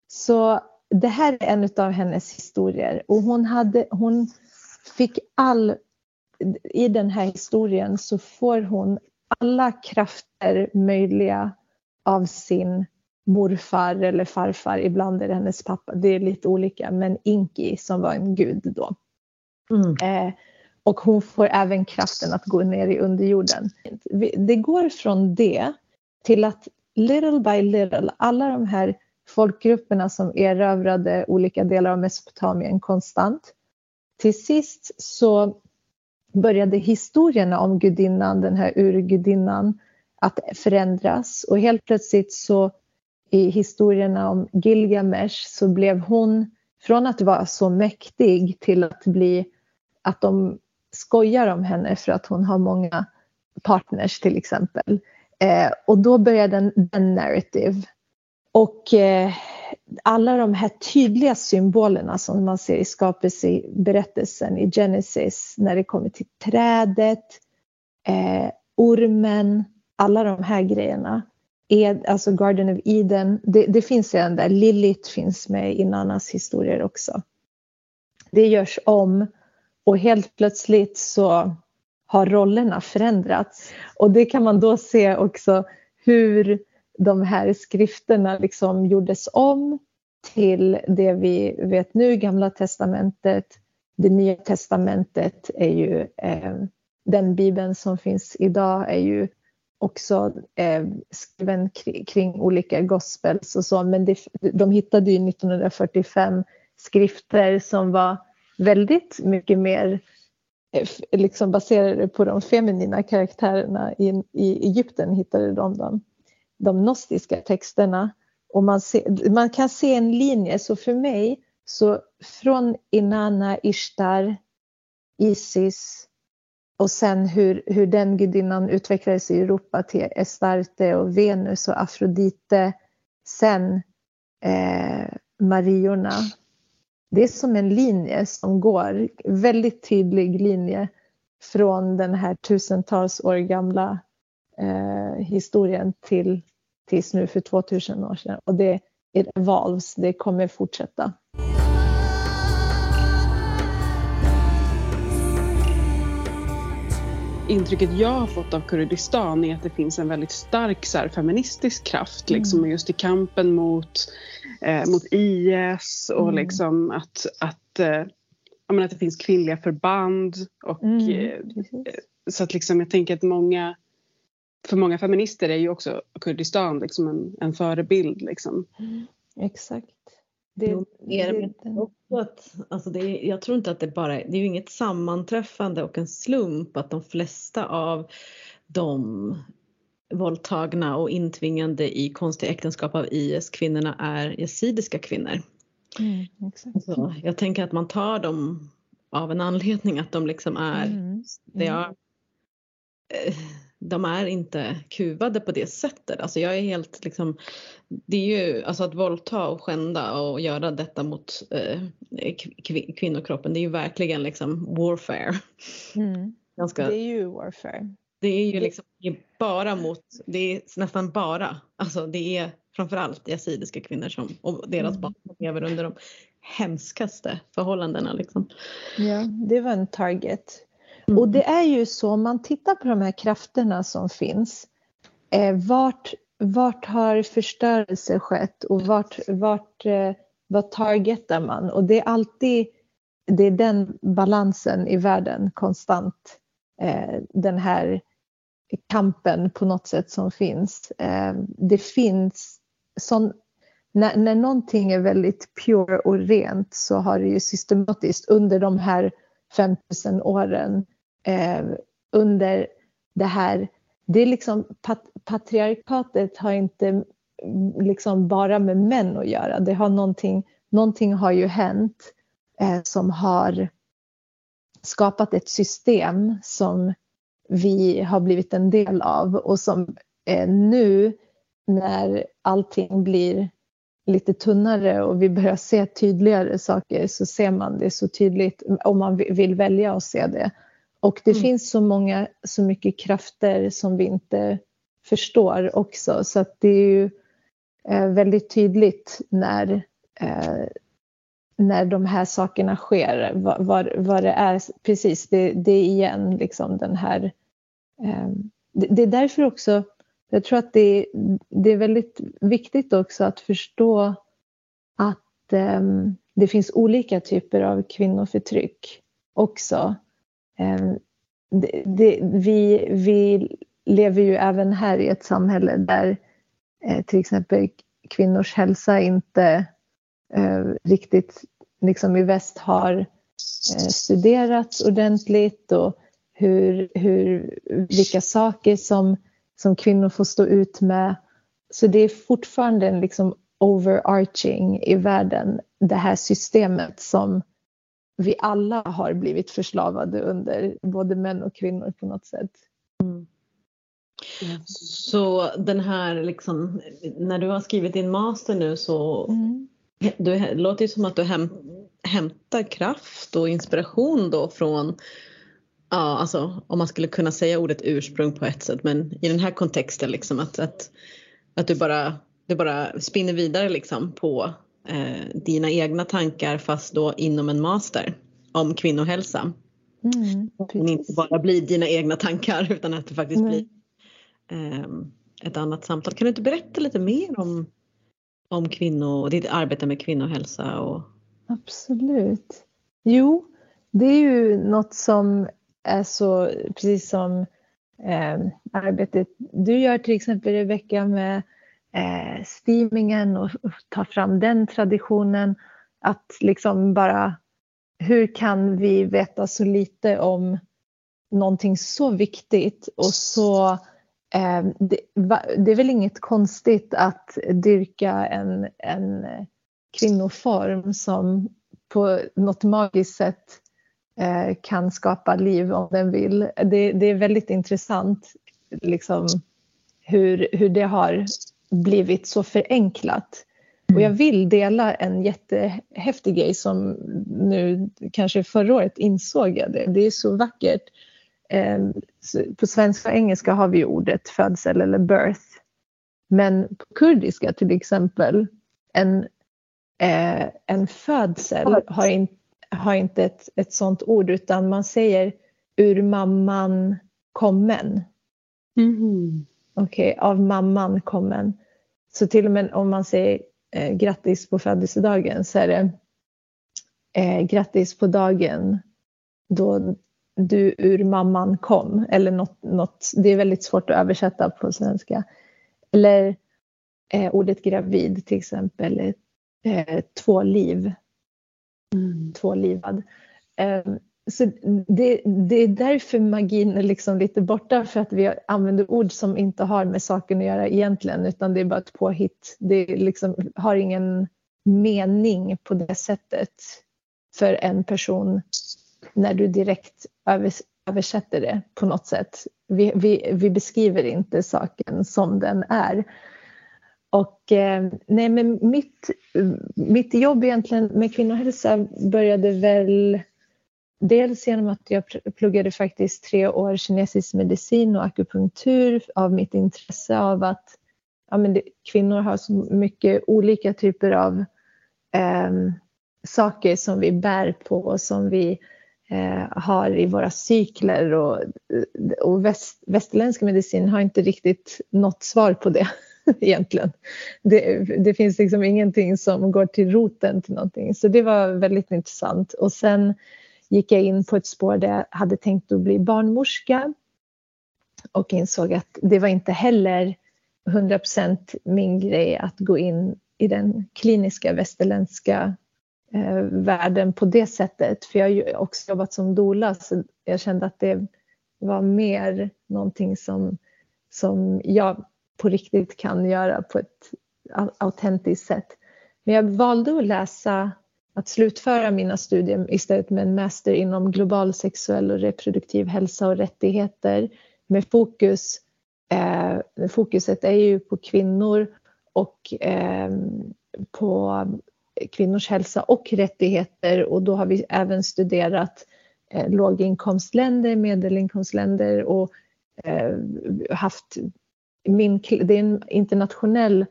Så det här är en av hennes historier och hon, hade, hon fick all... I den här historien så får hon alla krafter möjliga av sin morfar eller farfar, ibland är det hennes pappa, det är lite olika, men Inki som var en gud då. Mm. Eh, och hon får även kraften att gå ner i underjorden. Det går från det till att little by little, alla de här folkgrupperna som erövrade olika delar av Mesopotamien konstant. Till sist så började historierna om gudinnan, den här urgudinnan, att förändras och helt plötsligt så i historierna om Gilgamesh så blev hon från att vara så mäktig till att bli att de skojar om henne för att hon har många partners till exempel. Eh, och då började den, den narrative. Och eh, alla de här tydliga symbolerna som man ser i skapelseberättelsen i Genesis när det kommer till trädet, eh, ormen, alla de här grejerna. Ed, alltså Garden of Eden, det, det finns redan där. Lilith finns med i Nannas historier också. Det görs om och helt plötsligt så har rollerna förändrats. Och det kan man då se också hur de här skrifterna liksom gjordes om till det vi vet nu, Gamla Testamentet. Det Nya Testamentet är ju eh, den bibeln som finns idag är ju också eh, skriven kring, kring, olika gospels och så, men det, de hittade ju 1945 skrifter som var väldigt mycket mer eh, liksom baserade på de feminina karaktärerna i, i Egypten hittade de dem. De gnostiska texterna och man, se, man kan se en linje, så för mig så från Inanna, Ishtar, Isis och sen hur, hur den gudinnan utvecklades i Europa till Estarte och Venus och Afrodite. Sen eh, Mariorna. Det är som en linje som går, väldigt tydlig linje från den här tusentals år gamla eh, historien till tills nu för 2000 år sedan. Och det it evolves, det kommer fortsätta. Intrycket jag har fått av Kurdistan är att det finns en väldigt stark så här, feministisk kraft liksom, mm. just i kampen mot, eh, mot IS och mm. liksom att, att, eh, menar, att det finns kvinnliga förband. Och, mm, eh, så att liksom, jag tänker att många för många feminister är ju också Kurdistan liksom en, en förebild. Liksom. Mm, exakt. Det, det också att, alltså det jag tror inte att det bara det är ju inget sammanträffande och en slump att de flesta av de våldtagna och intvingande i konstiga äktenskap av IS kvinnorna är yazidiska kvinnor. Mm, exakt. Så jag tänker att man tar dem av en anledning att de liksom är, mm, det är mm de är inte kuvade på det sättet. Alltså jag är helt liksom, det är ju alltså att våldta och skända och göra detta mot eh, kvinnokroppen, det är ju verkligen liksom warfare. Mm. Ganska, det är ju warfare. Det är ju liksom bara mot, det är nästan bara, alltså det är framförallt yazidiska kvinnor som, och deras Mm. barn som lever under de hemskaste förhållandena. Liksom. Ja, det var en target. Mm. Och det är ju så, om man tittar på de här krafterna som finns, eh, vart, vart har förstörelse skett och vart, vart, eh, vad targetar man? Och det är alltid det är den balansen i världen konstant. Eh, den här kampen på något sätt som finns. Eh, det finns sån, när, när någonting är väldigt pure och rent så har det ju systematiskt under de här 5000 åren eh, under det här, det är liksom pat, patriarkatet har inte mm, liksom bara med män att göra. Det har någonting, någonting har ju hänt eh, som har skapat ett system som vi har blivit en del av och som eh, nu när allting blir lite tunnare och vi börjar se tydligare saker så ser man det så tydligt om man vill välja att se det. Och det Mm. finns så många, så mycket krafter som vi inte förstår också så att det är ju eh, väldigt tydligt när, eh, när de här sakerna sker, vad, vad, vad det är, precis det, det är igen liksom den här, eh, det, det är därför också jag tror att det, det är väldigt viktigt också att förstå att um, det finns olika typer av kvinnoförtryck också. Ehm, det, det, vi, vi lever ju även här i ett samhälle där eh, till exempel kvinnors hälsa inte eh, riktigt liksom i väst har eh, studerats ordentligt och hur, hur, vilka saker som som kvinnor får stå ut med. Så det är fortfarande en liksom overarching i världen, det här systemet som vi alla har blivit förslavade under, både män och kvinnor på något sätt. Mm. Så den här liksom, när du har skrivit din master nu så Mm. du, det låter ju som att du häm, hämtar kraft och inspiration då från Ja, alltså om man skulle kunna säga ordet ursprung på ett sätt men i den här kontexten liksom att, att, att du, bara, du bara spinner vidare liksom på eh, dina egna tankar fast då inom en master om kvinnohälsa. Mm, Men inte bara blir dina egna tankar utan att det faktiskt Nej. blir eh, ett annat samtal. Kan du inte berätta lite mer om, om kvinnor och ditt arbete med kvinnohälsa? Och... Absolut. Jo, det är ju något som är så, precis som eh, arbetet du gör till exempel Rebecka med eh, steamingen och, och ta fram den traditionen. Att liksom bara, hur kan vi veta så lite om någonting så viktigt och så eh, det, va, det är väl inget konstigt att dyrka en, en kvinnoform som på något magiskt sätt eh, kan skapa liv om den vill. Det, det är väldigt intressant liksom, hur, hur det har blivit så förenklat. Och jag vill dela en jättehäftig grej som nu kanske förra året insåg jag det. Det är så vackert. Eh, så på svenska och engelska har vi ordet födsel eller birth. Men på kurdiska till exempel, en, eh, en födsel har, in, har inte ett, ett sånt ord utan man säger ur mamman kommen. Mhm. Okej, av mamman kommen. Så till och med om man säger eh, grattis på födelsedagen så är det eh, grattis på dagen då du ur mamman kom. Eller något, något, det är väldigt svårt att översätta på svenska. Eller eh, ordet gravid till exempel, eh, två liv, Mm. tvålivad. Eh, så det, det är därför magin är liksom lite borta för att vi använder ord som inte har med saken att göra egentligen utan det är bara ett påhitt. Det liksom, har ingen mening på det sättet för en person när du direkt övers översätter det på något sätt. Vi, vi, vi beskriver inte saken som den är. Och eh, nej, men mitt, mitt jobb egentligen med kvinnohälsa började väl dels genom att jag pluggade faktiskt tre år kinesisk medicin och akupunktur av mitt intresse av att ja, men det, kvinnor har så mycket olika typer av eh, saker som vi bär på och som vi eh, har i våra cykler och, och väst, västerländsk medicin har inte riktigt något svar på det egentligen. Det, det, finns liksom ingenting som går till roten till någonting så det var väldigt intressant och sen gick jag in på ett spår där jag hade tänkt att bli barnmorska och insåg att det var inte heller 100% min grej att gå in i den kliniska västerländska eh, världen på det sättet. För jag har ju också jobbat som doula så jag kände att det var mer någonting som, som jag på riktigt kan göra på ett autentiskt sätt. Men jag valde att läsa, att slutföra mina studier istället med en master inom global sexuell och reproduktiv hälsa och rättigheter med fokus, eh, fokuset är ju på kvinnor och eh, på kvinnors hälsa och rättigheter. Och då har vi även studerat eh, låginkomstländer, medelinkomstländer och eh, haft min, det är en internationell,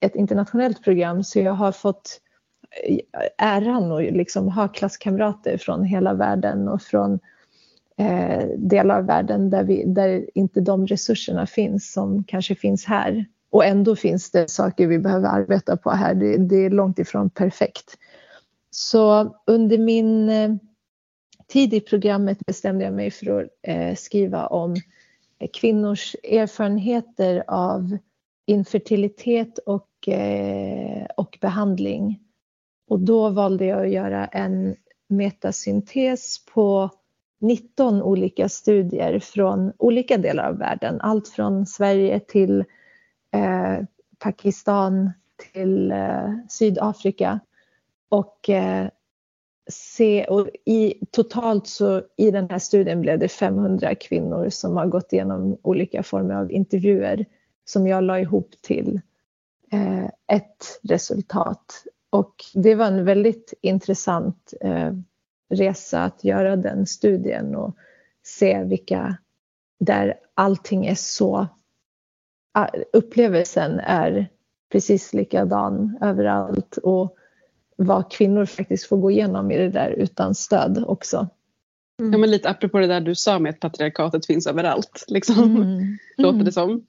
ett internationellt program. Så jag har fått Eh, äran att liksom ha klasskamrater från hela världen och från eh, delar av världen där, vi, där inte de resurserna finns som kanske finns här. Och ändå finns det saker vi behöver arbeta på här. Det, det är långt ifrån perfekt. Så under min eh, tid i programmet bestämde jag mig för att eh, skriva om eh, kvinnors erfarenheter av infertilitet och, eh, och behandling. Och då valde jag att göra en metasyntes på 19 olika studier från olika delar av världen. Allt från Sverige till eh, Pakistan till eh, Sydafrika. Och eh, se, och i, totalt så i den här studien blev det 500 kvinnor som har gått igenom olika former av intervjuer som jag la ihop till eh, ett resultat. Och det var en väldigt intressant eh, resa att göra den studien och se vilka där allting är så upplevelsen är precis likadan överallt och vad kvinnor faktiskt får gå igenom i det där utan stöd också. Mm. Ja, men lite apropå det där du sa med att patriarkatet finns överallt. Liksom. Mm. Låter det som.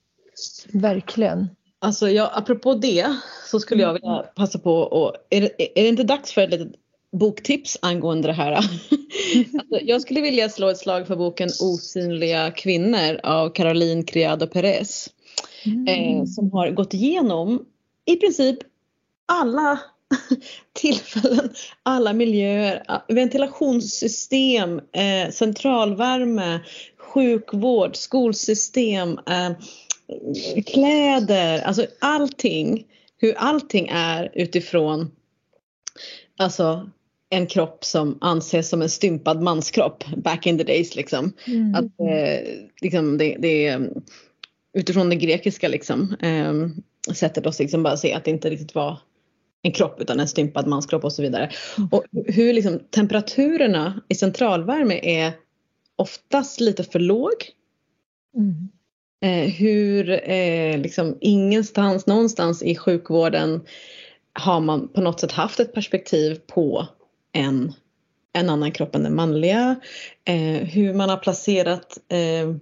Verkligen. Alltså ja, apropå det så skulle jag vilja passa på och är det, är det inte dags för ett litet boktips angående det här? alltså, jag skulle vilja slå ett slag för boken Osynliga kvinnor av Caroline Criado Perez. Mm. Eh, som har gått igenom i princip alla tillfällen, alla miljöer, ventilationssystem, eh, centralvärme, sjukvård, skolsystem, eh, kläder, alltså allting. Hur allting är utifrån alltså en kropp som anses som en stympad manskropp back in the days liksom. Mm. Att, eh, liksom det, det, utifrån det grekiska liksom, eh, sättet att liksom bara se att det inte riktigt var en kropp utan en stympad manskropp och så vidare. Och hur liksom temperaturerna i centralvärme är oftast lite för låg. Mm. Eh, hur eh, liksom ingenstans, någonstans i sjukvården har man på något sätt haft ett perspektiv på en, en annan kropp än den manliga. Eh, hur man har placerat eh,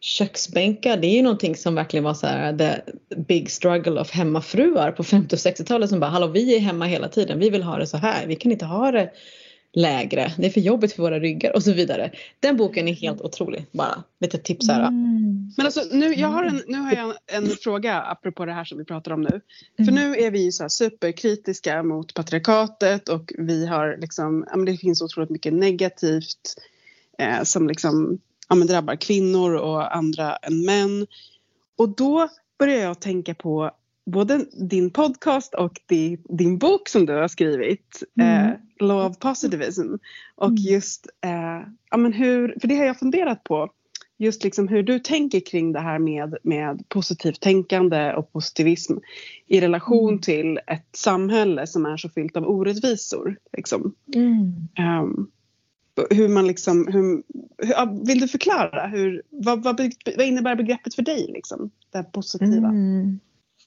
köksbänkar det är ju någonting som verkligen var så här the big struggle of hemmafruar på 50 och 60-talet som bara hallå vi är hemma hela tiden, vi vill ha det så här, vi kan inte ha det lägre, det är för jobbigt för våra ryggar och så vidare. Den boken är helt otrolig, bara lite tips här. Mm. Men alltså nu, jag har en, nu har jag en, en, fråga apropå det här som vi pratar om nu. Mm. För nu är vi ju så superkritiska mot patriarkatet och vi har liksom, ja men det finns otroligt mycket negativt eh, som liksom ja, men drabbar kvinnor och andra än män. Och då börjar jag tänka på både din podcast och di, din bok som du har skrivit, mm. eh, Law of Positivism. Och mm. just, eh, ja men hur, för det har jag funderat på, just liksom hur du tänker kring det här med, med positivt tänkande och positivism i relation mm. till ett samhälle som är så fyllt av orättvisor. Liksom. Um, hur man liksom, hur, hur, vill du förklara hur, vad, vad, vad, innebär begreppet för dig liksom? Det positiva. Mm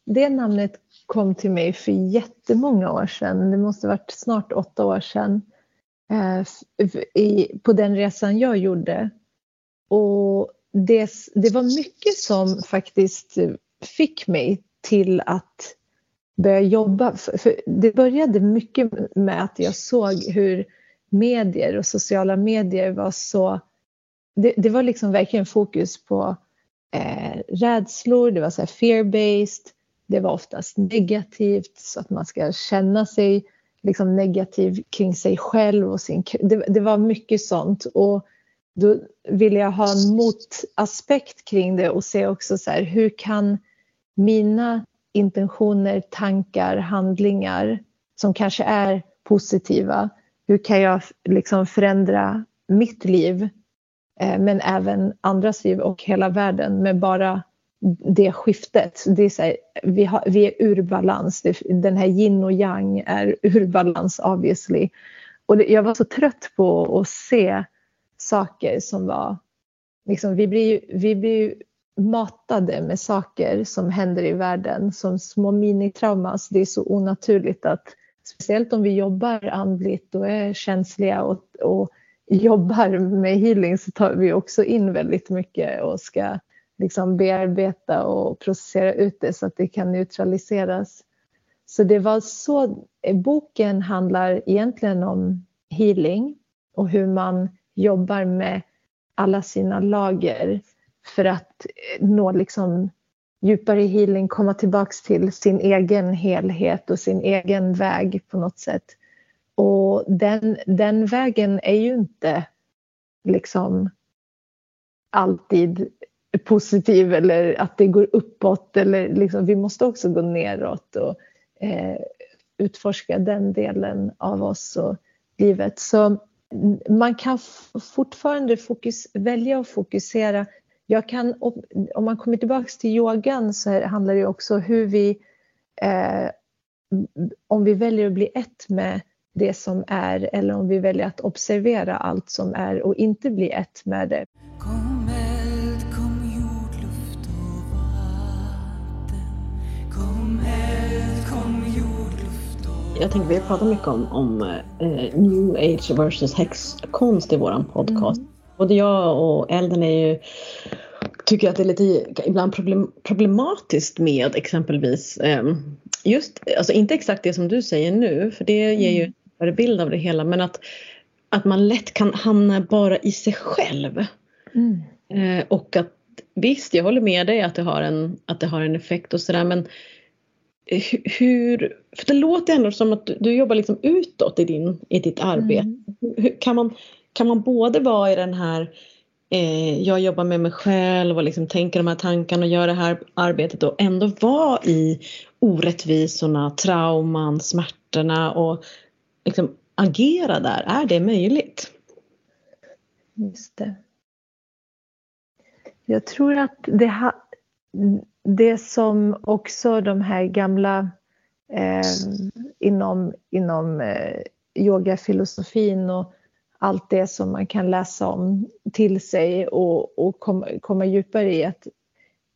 det namnet kom till mig för jättemånga år sedan. Det måste varit snart åtta år sedan. Eh, i, på den resan jag gjorde. Och det, det var mycket som faktiskt fick mig till att börja jobba. För, för det började mycket med att jag såg hur medier och sociala medier var så... Det, det var liksom verkligen fokus på eh, rädslor, det var så fear-based, det var oftast negativt så att man ska känna sig liksom negativ kring sig själv och sin det, det var mycket sånt. Och då ville jag ha en motaspekt kring det och se också så här, hur kan mina intentioner, tankar, handlingar som kanske är positiva, hur kan jag liksom förändra mitt liv eh, men även andras liv och hela världen med bara det skiftet. Det är så här, vi, har, vi är ur balans. Den här yin och yang är ur balans obviously. Och det, jag var så trött på att se saker som var... Liksom, vi blir, vi blir matade med saker som händer i världen som små minitraumas. Det är så onaturligt att speciellt om vi jobbar andligt och är känsliga och, och jobbar med healing så tar vi också in väldigt mycket och ska liksom bearbeta och processera ut det så att det kan neutraliseras. Så det var så, boken handlar egentligen om healing och hur man jobbar med alla sina lager för att eh, nå liksom djupare healing, komma tillbaks till sin egen helhet och sin egen väg på något sätt. Och den, den vägen är ju inte liksom alltid positiv eller att det går uppåt. Eller liksom, vi måste också gå neråt och eh, utforska den delen av oss och livet. Så man kan fortfarande fokus, välja att fokusera. Jag kan, om man kommer tillbaka till yogan så handlar det också om hur vi, eh, om vi väljer att bli ett med det som är eller om vi väljer att observera allt som är och inte bli ett med det. Jag tänker vi har pratat mycket om, om eh, new age versus häxkonst i våran podcast. Mm. Både jag och Elden är ju tycker att det är lite ibland problem, problematiskt med exempelvis eh, just, alltså inte exakt det som du säger nu för det ger ju en bild av det hela men att, att man lätt kan hamna bara i sig själv. Mm. Eh, och att visst, jag håller med dig att det har en, att det har en effekt och sådär men hur, för det låter ändå som att du, du jobbar liksom utåt i, din, i ditt arbete. Mm. Hur, kan, man, kan man både vara i den här eh, jag jobbar med mig själv och liksom tänker de här tankarna och gör det här arbetet och ändå vara i orättvisorna, trauman, smärtorna och liksom agera där. Är det möjligt? Just det. Jag tror att det, ha, det som också de här gamla eh, inom, inom eh, yogafilosofin och allt det som man kan läsa om till sig och, och kom, komma djupare i att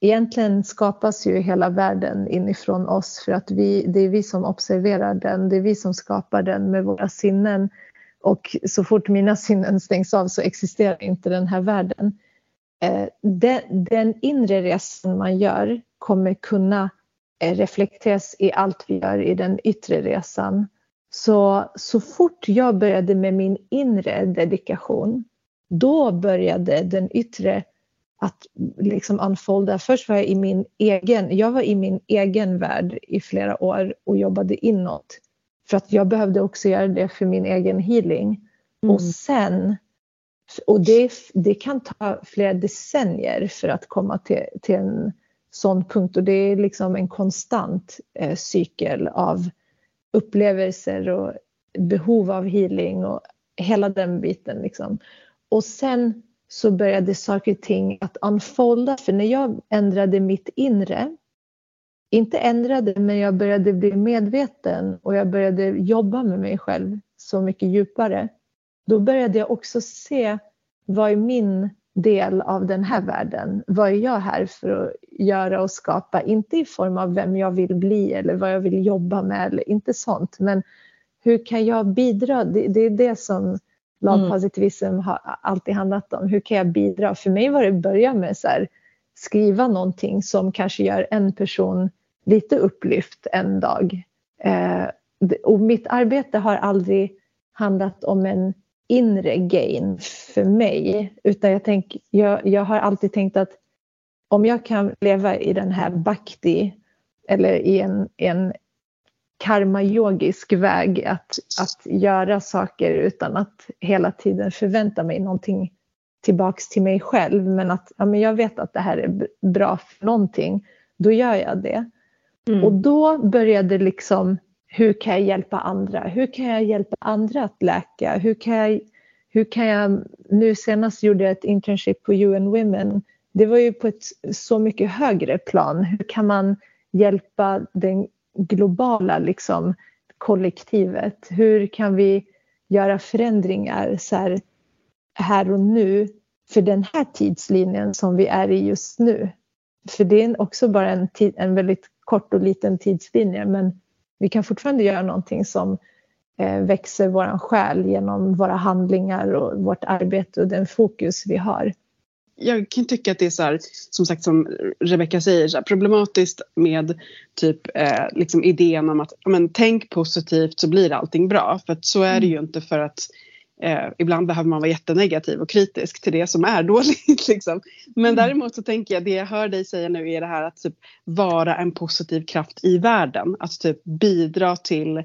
egentligen skapas ju hela världen inifrån oss för att vi, det är vi som observerar den, det är vi som skapar den med våra sinnen och så fort mina sinnen stängs av så existerar inte den här världen. Eh, den, den inre resan man gör kommer kunna eh, reflekteras i allt vi gör i den yttre resan. Så, så fort jag började med min inre dedikation, då började den yttre att liksom unfolda. Först var jag i min egen, jag var i min egen värld i flera år och jobbade inåt. För att jag behövde också göra det för min egen healing. Mm. Och sen och det, det kan ta flera decennier för att komma till, till en sån punkt och det är liksom en konstant eh, cykel av upplevelser och behov av healing och hela den biten. Liksom. Och sen så började saker och ting att unfolda för när jag ändrade mitt inre inte ändrade, men jag började bli medveten och jag började jobba med mig själv så mycket djupare då började jag också se vad är min del av den här världen? Vad är jag här för att göra och skapa? Inte i form av vem jag vill bli eller vad jag vill jobba med eller inte sånt. Men hur kan jag bidra? Det, det är det som lagpositivism mm. har alltid handlat om. Hur kan jag bidra? För mig var det att börja med så här, skriva någonting som kanske gör en person lite upplyft en dag. Eh, och mitt arbete har aldrig handlat om en inre gain för mig. Utan jag, tänk, jag, jag har alltid tänkt att om jag kan leva i den här bhakti eller i en, en karma-yogisk väg att, att göra saker utan att hela tiden förvänta mig någonting tillbaks till mig själv men att ja, men jag vet att det här är bra för någonting, då gör jag det. Mm. Och då började liksom, hur kan jag hjälpa andra? Hur kan jag hjälpa andra att läka? Hur kan jag, hur kan jag nu senast gjorde jag ett internship på UN Women. Det var ju på ett så mycket högre plan. Hur kan man hjälpa den globala liksom, kollektivet? Hur kan vi göra förändringar så här, här och nu för den här tidslinjen som vi är i just nu? För det är också bara en, tid, en väldigt kort och liten tidslinje men vi kan fortfarande göra någonting som eh, växer våran själ genom våra handlingar och vårt arbete och den fokus vi har jag kan tycka att det är så här, som sagt som Rebecca säger, så här, problematiskt med typ eh, liksom idén om att men, tänk positivt så blir allting bra. För att så är det ju mm. inte för att eh, ibland behöver man vara jättenegativ och kritisk till det som är dåligt. Liksom. Men mm. däremot så tänker jag, det jag hör dig säga nu är det här att typ, vara en positiv kraft i världen. Att typ bidra till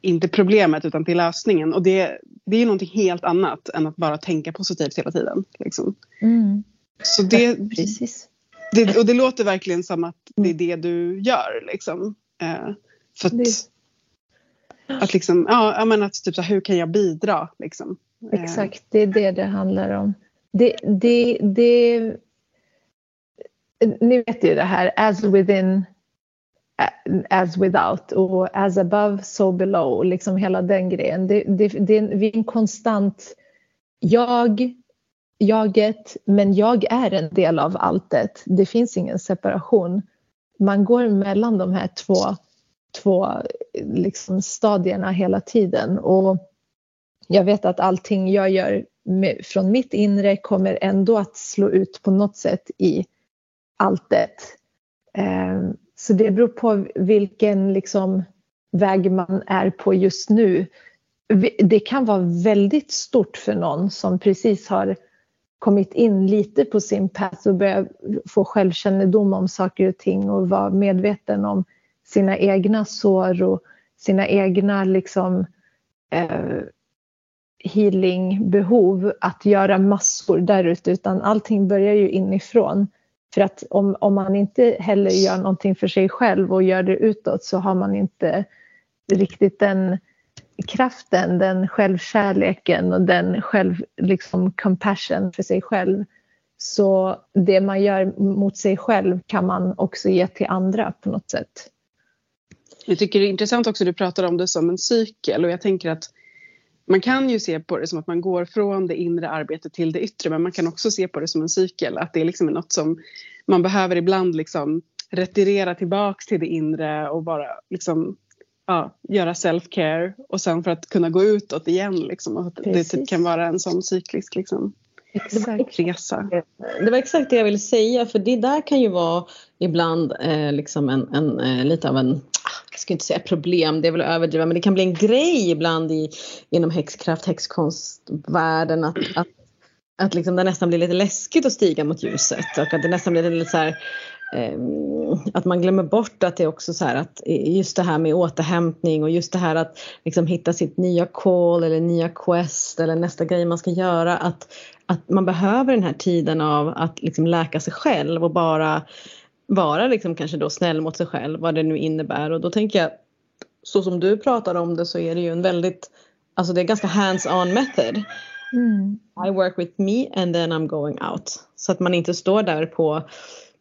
inte problemet utan till lösningen. Och det, det är någonting helt annat än att bara tänka positivt hela tiden. Liksom. Mm. Så det, Precis. Det, och det låter verkligen som att det är det du gör. Liksom. Eh, för att, att liksom, ja, men att typ så hur kan jag bidra? Liksom. Eh. Exakt, det är det det handlar om. Det, det, det, ni vet ju det här, as within as without och as above so below, liksom hela den grejen. Det, det, det är en konstant jag, jaget, men jag är en del av alltet. Det finns ingen separation. Man går mellan de här två, två liksom stadierna hela tiden och jag vet att allting jag gör med, från mitt inre kommer ändå att slå ut på något sätt i alltet. Eh, så det beror på vilken liksom, väg man är på just nu. Det kan vara väldigt stort för någon som precis har kommit in lite på sin path och börjar få självkännedom om saker och ting och vara medveten om sina egna sår och sina egna liksom, eh, healingbehov att göra massor där ute utan allting börjar ju inifrån. För att om, om man inte heller gör någonting för sig själv och gör det utåt så har man inte riktigt den kraften, den självkärleken och den själv, liksom compassion för sig själv. Så det man gör mot sig själv kan man också ge till andra på något sätt. Jag tycker det är intressant också, du pratar om det som en cykel och jag tänker att man kan ju se på det som att man går från det inre arbetet till det yttre men man kan också se på det som en cykel. Att det liksom är något som man behöver ibland liksom retirera tillbaks till det inre och bara liksom, ja, göra self-care och sen för att kunna gå utåt igen. Liksom, och det typ kan vara en sån cyklisk liksom, exakt. resa. Det var exakt det jag ville säga för det där kan ju vara ibland eh, liksom en, en eh, lite av en ska inte säga problem, det är väl att överdriva, men det kan bli en grej ibland i, inom häxkraft, häxkonstvärlden att, att, att liksom det nästan blir lite läskigt att stiga mot ljuset och att det nästan blir lite så här ehm, att man glömmer bort att det är också så här att just det här med återhämtning och just det här att liksom hitta sitt nya call eller nya quest eller nästa grej man ska göra att, att man behöver den här tiden av att liksom läka sig själv och bara vara liksom kanske då snäll mot sig själv, vad det nu innebär. Och då tänker jag, så som du pratar om det så är det ju en väldigt, alltså det är ganska hands-on method. Mm. I work with me and then I'm going out. Så att man inte står där på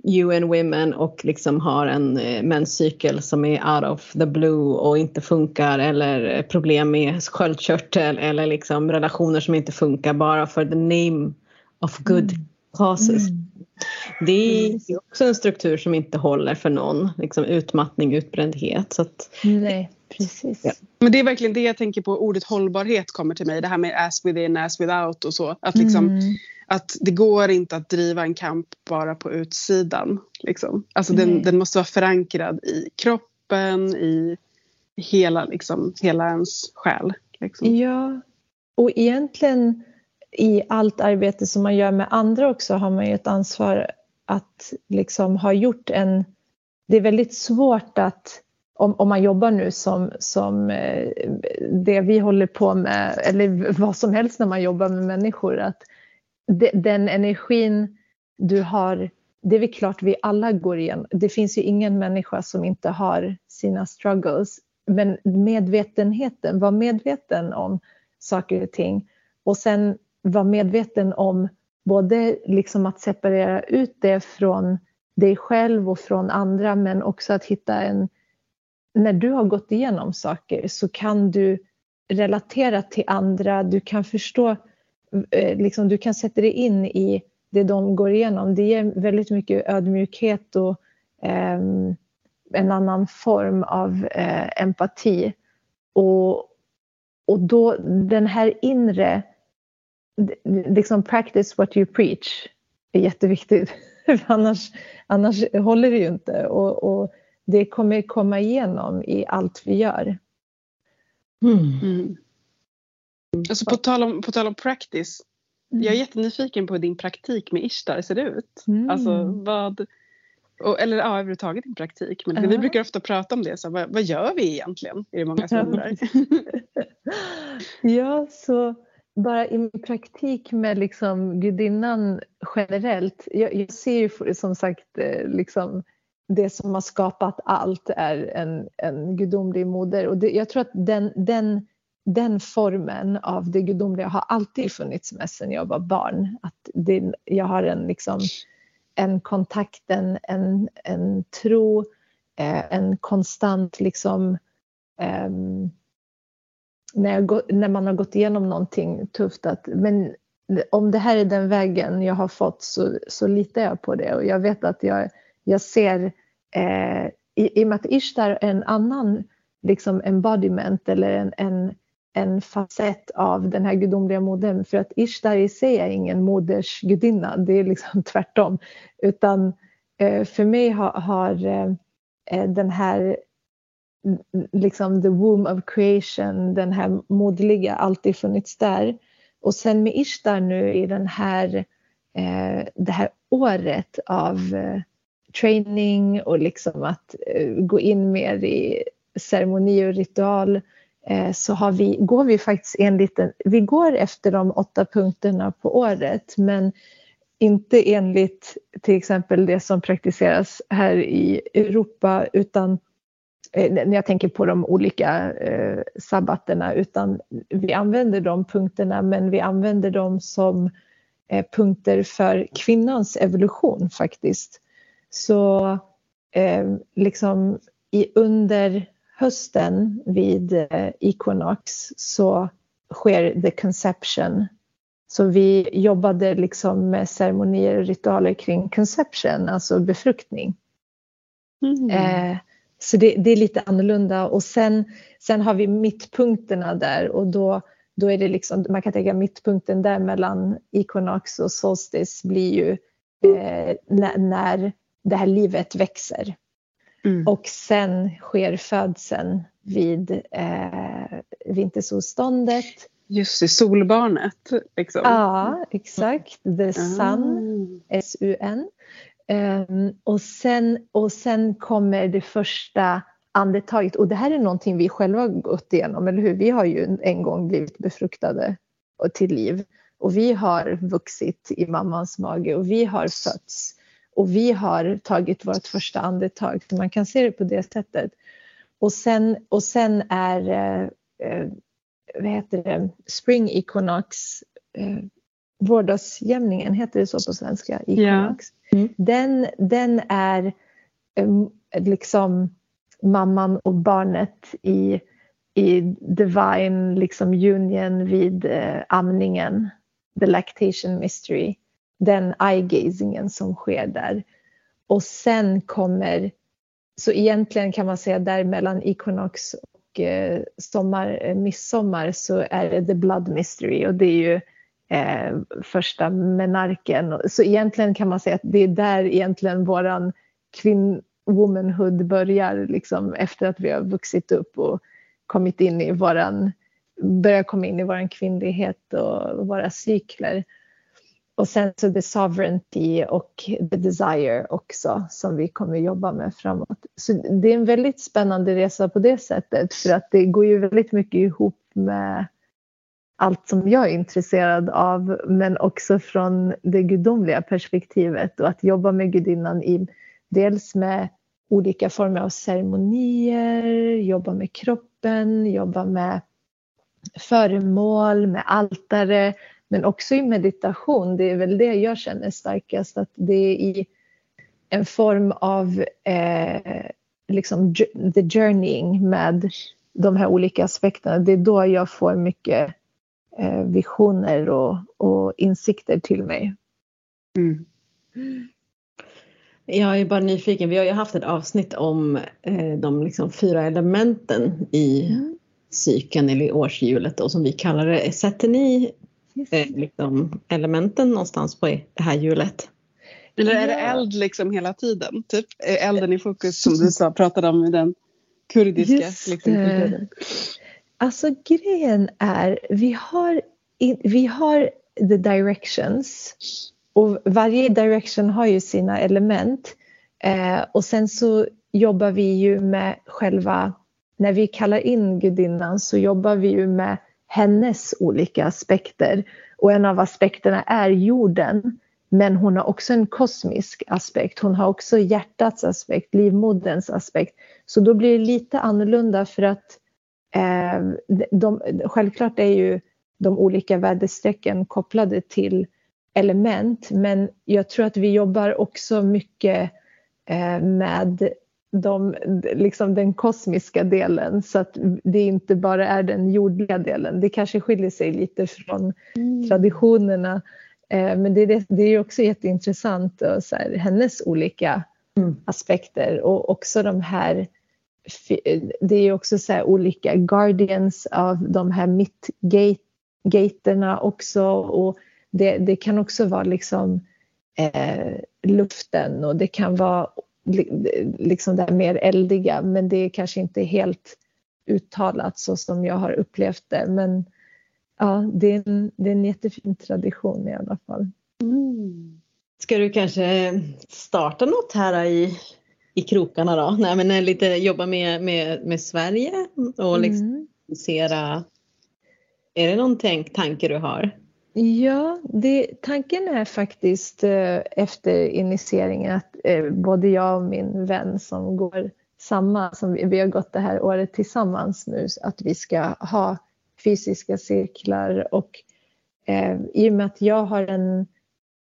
UN Women och liksom har en eh, menscykel som är out of the blue och inte funkar eller problem med sköldkörtel eller liksom relationer som inte funkar bara för the name of good Mm. causes. Mm. Det är Precis. också en struktur som inte håller för någon. Liksom utmattning, utbrändhet. Så att, Nej, precis. Ja. Men det är verkligen det jag tänker på. Ordet hållbarhet kommer till mig. Det här med as within, as without och så. Att, liksom, Mm. att det går inte att driva en kamp bara på utsidan. Liksom. Alltså den, den måste vara förankrad i kroppen, i hela, liksom, hela ens själ. Liksom. Ja, och egentligen i allt arbete som man gör med andra också har man ju ett ansvar att liksom ha gjort en... Det är väldigt svårt att, om, om man jobbar nu som, som eh, det vi håller på med, eller vad som helst när man jobbar med människor, att de, den energin du har, det är väl klart vi alla går igenom. Det finns ju ingen människa som inte har sina struggles. Men medvetenheten, var medveten om saker och ting och sen var medveten om både liksom att separera ut det från dig själv och från andra men också att hitta en... När du har gått igenom saker så kan du relatera till andra, du kan förstå, eh, liksom, du kan sätta dig in i det de går igenom. Det ger väldigt mycket ödmjukhet och eh, en annan form av eh, empati. Och, och då den här inre, liksom practice what you preach är jätteviktigt. Annars, annars håller det ju inte och, och det kommer komma igenom i allt vi gör. mm. Mm. Alltså på, tal om, på tal om practice. Jag är jättenyfiken på hur din praktik med Ishtar ser ut. Mm. Alltså vad... Och, eller ja, överhuvudtaget din praktik. Men vi Ja. brukar ofta prata om det. Så vad, vad gör vi egentligen? Är det många som undrar. Ja, så bara i min praktik med liksom gudinnan generellt. Jag, jag ser ju som sagt eh, liksom det som har skapat allt är en, en gudomlig moder. Och det, jag tror att den, den, den formen av det gudomliga har alltid funnits med sedan jag var barn. Att det, jag har en, liksom, en kontakt, en, en, en tro, eh, en konstant liksom eh, när, jag när man har gått igenom någonting tufft att men om det här är den vägen jag har fått så, så litar jag på det. Och jag vet att jag, jag ser eh, i, i och med att Ishtar är en annan liksom embodiment eller en, en, en facett av den här gudomliga modern. För att Ishtar i sig är ingen modersgudinna, det är liksom tvärtom. Utan eh, för mig har, har eh, den här liksom the womb of creation, den här moderliga, alltid funnits där. Och sen med Ishtar nu i den här, eh, det här året av eh, training och liksom att eh, gå in mer i ceremoni och ritual eh, så har vi, går vi faktiskt enligt en, vi går efter de åtta punkterna på året men inte enligt till exempel det som praktiseras här i Europa utan när jag tänker på de olika eh, sabbaterna utan vi använder de punkterna men vi använder dem som eh, punkter för kvinnans evolution faktiskt. Så eh, liksom i, under hösten vid eh, equinox så sker the conception. Så vi jobbade liksom med ceremonier och ritualer kring conception, alltså befruktning. Mm. Så det, det är lite annorlunda och sen, sen har vi mittpunkterna där och då, då är det liksom, man kan tänka mittpunkten där mellan equinox och solstice blir ju eh, när, när det här livet växer. Mm. Och sen sker födseln vid eh, vintersolståndet. Just det, solbarnet. Liksom. Ja, exakt. The sun. Ah. S-U-N. Ehm, och, sen, och sen kommer det första andetaget och det här är någonting vi själva har gått igenom, eller hur? Vi har ju en gång blivit befruktade och till liv och vi har vuxit i mammans mage och vi har fötts och vi har tagit vårt första andetag. Så man kan se det på det sättet. Och sen, och sen är eh, eh vad heter det, spring equinox, eh, vårdagsjämningen, heter det så på svenska? Equinox. Mm. Den, den är eh, liksom mamman och barnet i, i divine liksom union vid eh, amningen, the lactation mystery. den eye-gazingen som sker där. Och sen kommer, så egentligen kan man säga där mellan equinox och eh, sommar, eh, midsommar så är det the blood mystery och det är ju eh, första menarken. Så egentligen kan man säga att det är där egentligen våran kvinn womanhood börjar liksom efter att vi har vuxit upp och kommit in i våran, börjar komma in i våran kvinnlighet och våra cykler. Och sen så the sovereignty och the desire också som vi kommer jobba med framåt. Så det är en väldigt spännande resa på det sättet för att det går ju väldigt mycket ihop med allt som jag är intresserad av men också från det gudomliga perspektivet och att jobba med gudinnan i dels med olika former av ceremonier, jobba med kroppen, jobba med föremål, med altare, men också i meditation. Det är väl det jag känner starkast, att det är i en form av eh, liksom the journeying med de här olika aspekterna. Det är då jag får mycket visioner och, och insikter till mig. Mm. Jag är bara nyfiken, vi har ju haft ett avsnitt om eh, de liksom fyra elementen i mm. cykeln eller årshjulet då, som vi kallar det. Sätter ni eh, liksom, elementen någonstans på det här hjulet? Eller är det eld liksom hela tiden? Typ elden i fokus som du sa, pratade om i den kurdiska liksom, kulturen. Alltså grejen är, vi har, vi har the directions och varje direction har ju sina element. Eh, och sen så jobbar vi ju med själva, när vi kallar in gudinnan så jobbar vi ju med hennes olika aspekter. Och en av aspekterna är jorden. Men hon har också en kosmisk aspekt. Hon har också hjärtats aspekt, livmoderns aspekt. Så då blir det lite annorlunda för att eh, de, självklart är ju de olika väderstrecken kopplade till element men jag tror att vi jobbar också mycket eh, med de, liksom den kosmiska delen så att det inte bara är den jordliga delen. Det kanske skiljer sig lite från mm. traditionerna eh, men det är, det är också jätteintressant och så här, hennes olika mm. aspekter och också de här Eh, det är också så olika guardians av de här mittgaterna också och det, det kan också vara liksom eh, luften och det kan vara liksom det här mer eldiga men det är kanske inte helt uttalat så som jag har upplevt det. Men ja, det är en, det är en jättefin tradition i alla fall. Mm. Ska du kanske starta något här i, i krokarna då? Nej, men lite jobba med, med, med Sverige och liksom mm. sera. Är det någon tänk, tanke du har? Ja, det, tanken är faktiskt eh, efter initieringen att eh, både jag och min vän som går samma, som vi, vi har gått det här året tillsammans nu, att vi ska ha fysiska cirklar och eh, i och med att jag har en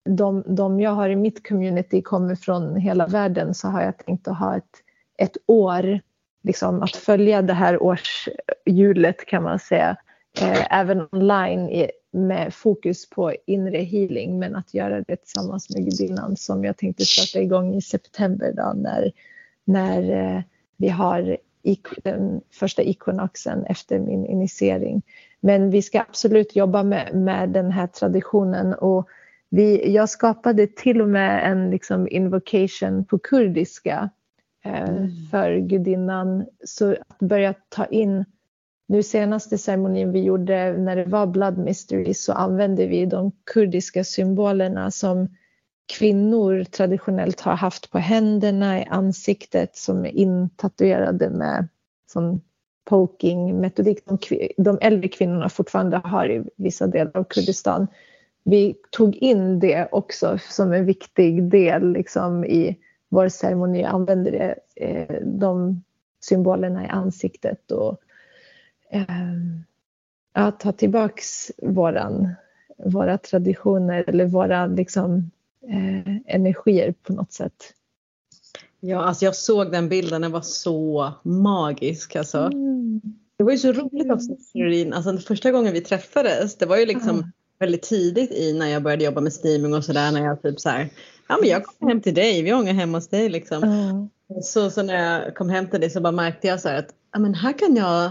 de, de jag har i mitt community kommer från hela världen så har jag tänkt att ha ett, ett år, liksom att följa det här årshjulet kan man säga, eh, även online med fokus på inre healing men att göra det tillsammans med gudinnan som jag tänkte starta igång i september då när, när eh, vi har den första ikonoxen efter min initiering. Men vi ska absolut jobba med, med den här traditionen och vi, jag skapade till och med en liksom invocation på kurdiska eh, mm. för gudinnan. Så att börja ta in nu senaste ceremonin vi gjorde när det var Blood Mystery så använde vi de kurdiska symbolerna som kvinnor traditionellt har haft på händerna, i ansiktet som är intatuerade med som poking metodik. De, de äldre kvinnorna fortfarande har i vissa delar av Kurdistan. Vi tog in det också som en viktig del liksom, i vår ceremoni, använde det, eh, de symbolerna i ansiktet och eh, ta tillbaks våran, våra traditioner eller våra liksom, eh, energier på något sätt. Ja, alltså jag såg den bilden, den var så magisk alltså. Mm. Det var ju så roligt också, Caroline. Alltså första gången vi träffades, det var ju liksom, väldigt tidigt i när jag började jobba med steaming och sådär när jag typ så här, ja men jag kommer hem till dig, vi ångar hemma hos dig liksom. Ja. Så, så när jag kom hem till dig så bara märkte jag så här att ja, men här kan jag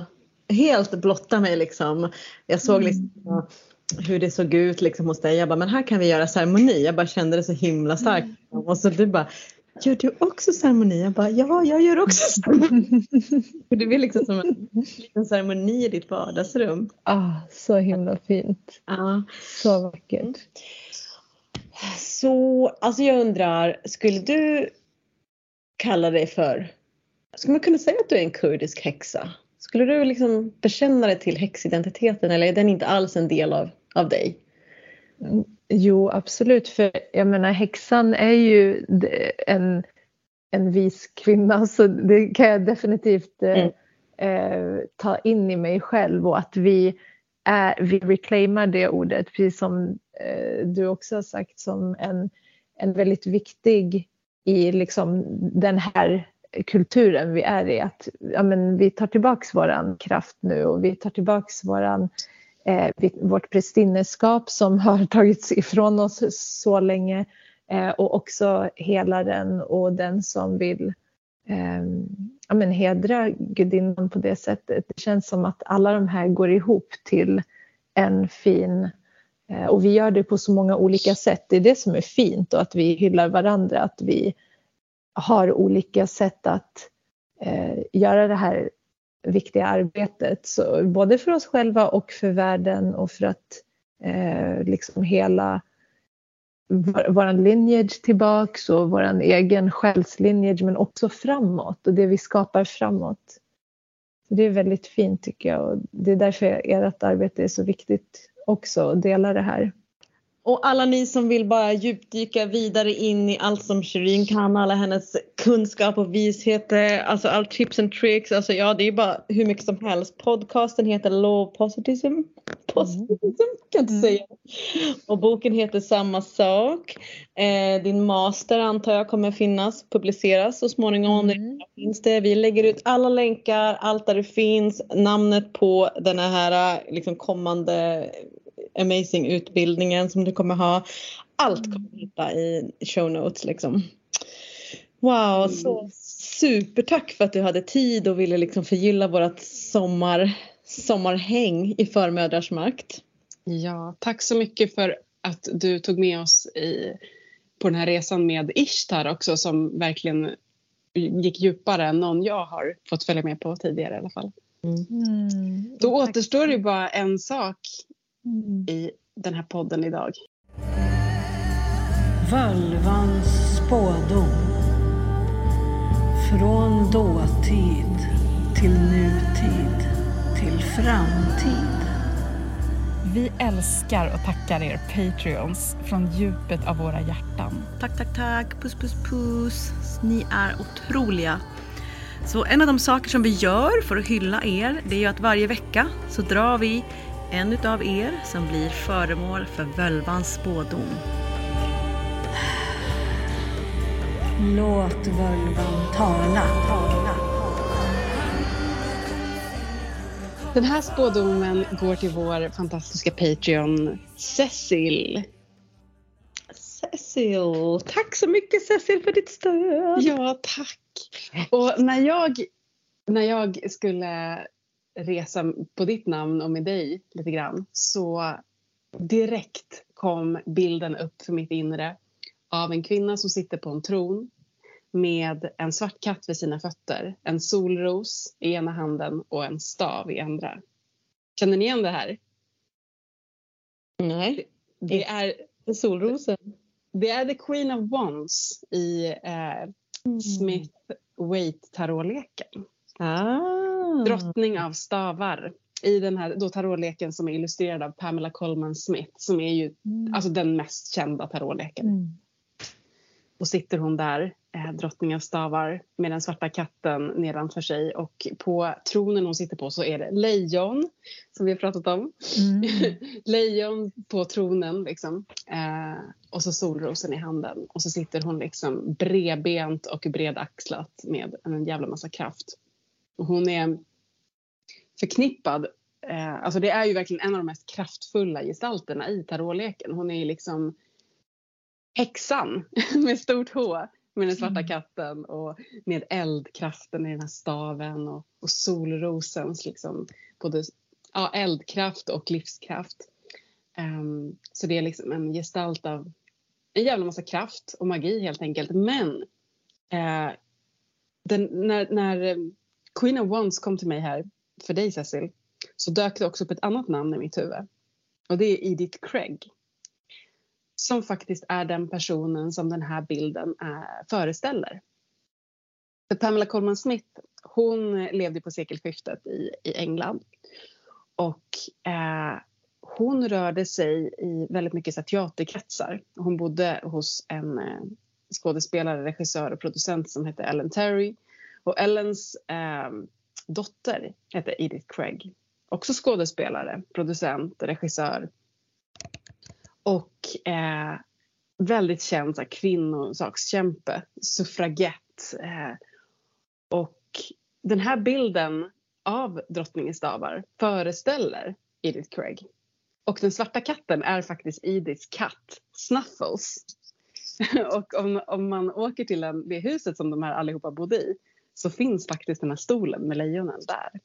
helt blotta mig liksom. Jag såg liksom hur det såg ut liksom hos dig. Jag bara, men här kan vi göra ceremoni. Jag bara kände det så himla starkt. Och så du bara, gör du också ceremoni? Jag bara, ja jag gör också ceremoni. Det blir liksom som en liten ceremoni i ditt vardagsrum. Ah, så himla fint. Ja. Så vackert. Så alltså jag undrar, skulle du kalla dig för, skulle man kunna säga att du är en kurdisk häxa? Skulle du liksom bekänna dig till häxidentiteten eller är den inte alls en del av, av dig? Jo, absolut. För jag menar, häxan är ju en, en vis kvinna så det kan jag definitivt eh, Mm. eh, ta in i mig själv och att vi, är, vi reclaimar det ordet, precis som eh, du också har sagt, som en, en väldigt viktig i liksom den här kulturen vi är i. Att ja, men vi tar tillbaks våran kraft nu och vi tar tillbaks våran eh, vårt prästinneskap som har tagits ifrån oss så länge eh, och också helaren och den som vill eh, ja, men hedra gudinnan på det sättet. Det känns som att alla de här går ihop till en fin eh, och vi gör det på så många olika sätt. Det är det som är fint och att vi hyllar varandra, att vi har olika sätt att eh, göra det här viktiga arbetet. Så både för oss själva och för världen och för att eh, liksom hela vår, våran lineage tillbaks och vår egen själslinjage men också framåt och det vi skapar framåt. Så det är väldigt fint tycker jag och det är därför ert arbete är så viktigt också att dela det här. Och alla ni som vill bara djupdyka vidare in i allt som Shirin kan, alla hennes kunskap och vishet, eh, alltså all tips and tricks, alltså ja det är bara hur mycket som helst. Podcasten heter Law Positivism. Positivism kan inte Mm. säga. Och boken heter samma sak. Eh, din master antar jag kommer finnas, publiceras så småningom om det Mm. finns det. Vi lägger ut alla länkar, allt där det finns, namnet på den här liksom kommande amazing utbildningen som du kommer ha. Allt kommer du hitta i show notes liksom. Wow, så supertack för att du hade tid och ville liksom förgylla vårat sommar, sommarhäng i Förmödrars makt. Ja, tack så mycket för att du tog med oss i, på den här resan med Ishtar också som verkligen gick djupare än någon jag har fått följa med på tidigare i alla fall. Mm. Då Tack. återstår det bara en sak Mm. I den här podden idag. Völvans spådom. Från dåtid till nutid till framtid. Vi älskar och tackar er Patreons från djupet av våra hjärtan. Tack, tack, tack. Puss, puss, puss. Ni är otroliga. Så en av de saker som vi gör för att hylla er, det är ju att varje vecka så drar vi en utav er som blir föremål för völvans spådom. Låt völvan tala. tala. Den här spådomen går till vår fantastiska Patreon Cecil. Cecil, tack så mycket Cecil för ditt stöd. Ja, tack. Och när jag, när jag skulle resa på ditt namn och med dig lite grann så direkt kom bilden upp för mitt inre av en kvinna som sitter på en tron med en svart katt vid sina fötter, en solros i ena handen och en stav i andra. Känner ni igen det här? Nej, Det är, det är solrosen. det är The Queen of Wands i eh, Smith Waite tarotleken. Ah. Drottning av stavar. I den här då tarotleken som är illustrerad av Pamela Colman Smith som är ju alltså den mest kända tarotleken. Mm. Och sitter hon där, eh, drottning av stavar, med den svarta katten nedanför sig. Och på tronen hon sitter på så är det lejon, som vi har pratat om. Mm. lejon på tronen liksom. Eh, och så solrosen i handen. Och så sitter hon liksom bredbent och bredaxlat med en jävla massa kraft. Hon är förknippad eh, alltså det är ju verkligen en av de mest kraftfulla gestalterna i tarotleken. Hon är liksom häxan med stort H med den svarta katten och med eldkraften i den här staven och, och solrosens liksom både ja, eldkraft och livskraft. Um, så det är liksom en gestalt av en jävla massa kraft och magi helt enkelt. Men uh, den, när, när Queen of Wands kom till mig här för dig Cecil så dök det också upp ett annat namn i mitt huvud. Och det är Edith Craig. Som faktiskt är den personen som den här bilden är, föreställer. För Pamela Coleman Smith, hon levde på sekelskiftet i, i England. Och eh, hon rörde sig i väldigt mycket teaterkretsar. Hon bodde hos en eh, skådespelare, regissör och producent som hette Ellen Terry. Och Ellens eh, dotter hette Edith Craig. Också skådespelare, producent, regissör. Och eh, väldigt känd så här, kvinnosakskämpe, suffragett. Eh, och den här bilden av Drottningens stavar föreställer Edith Craig. Och den svarta katten är faktiskt Ediths katt, Snuffles. och om, om man åker till en, det huset som de här allihopa bodde i så finns faktiskt den här stolen med lejonen där.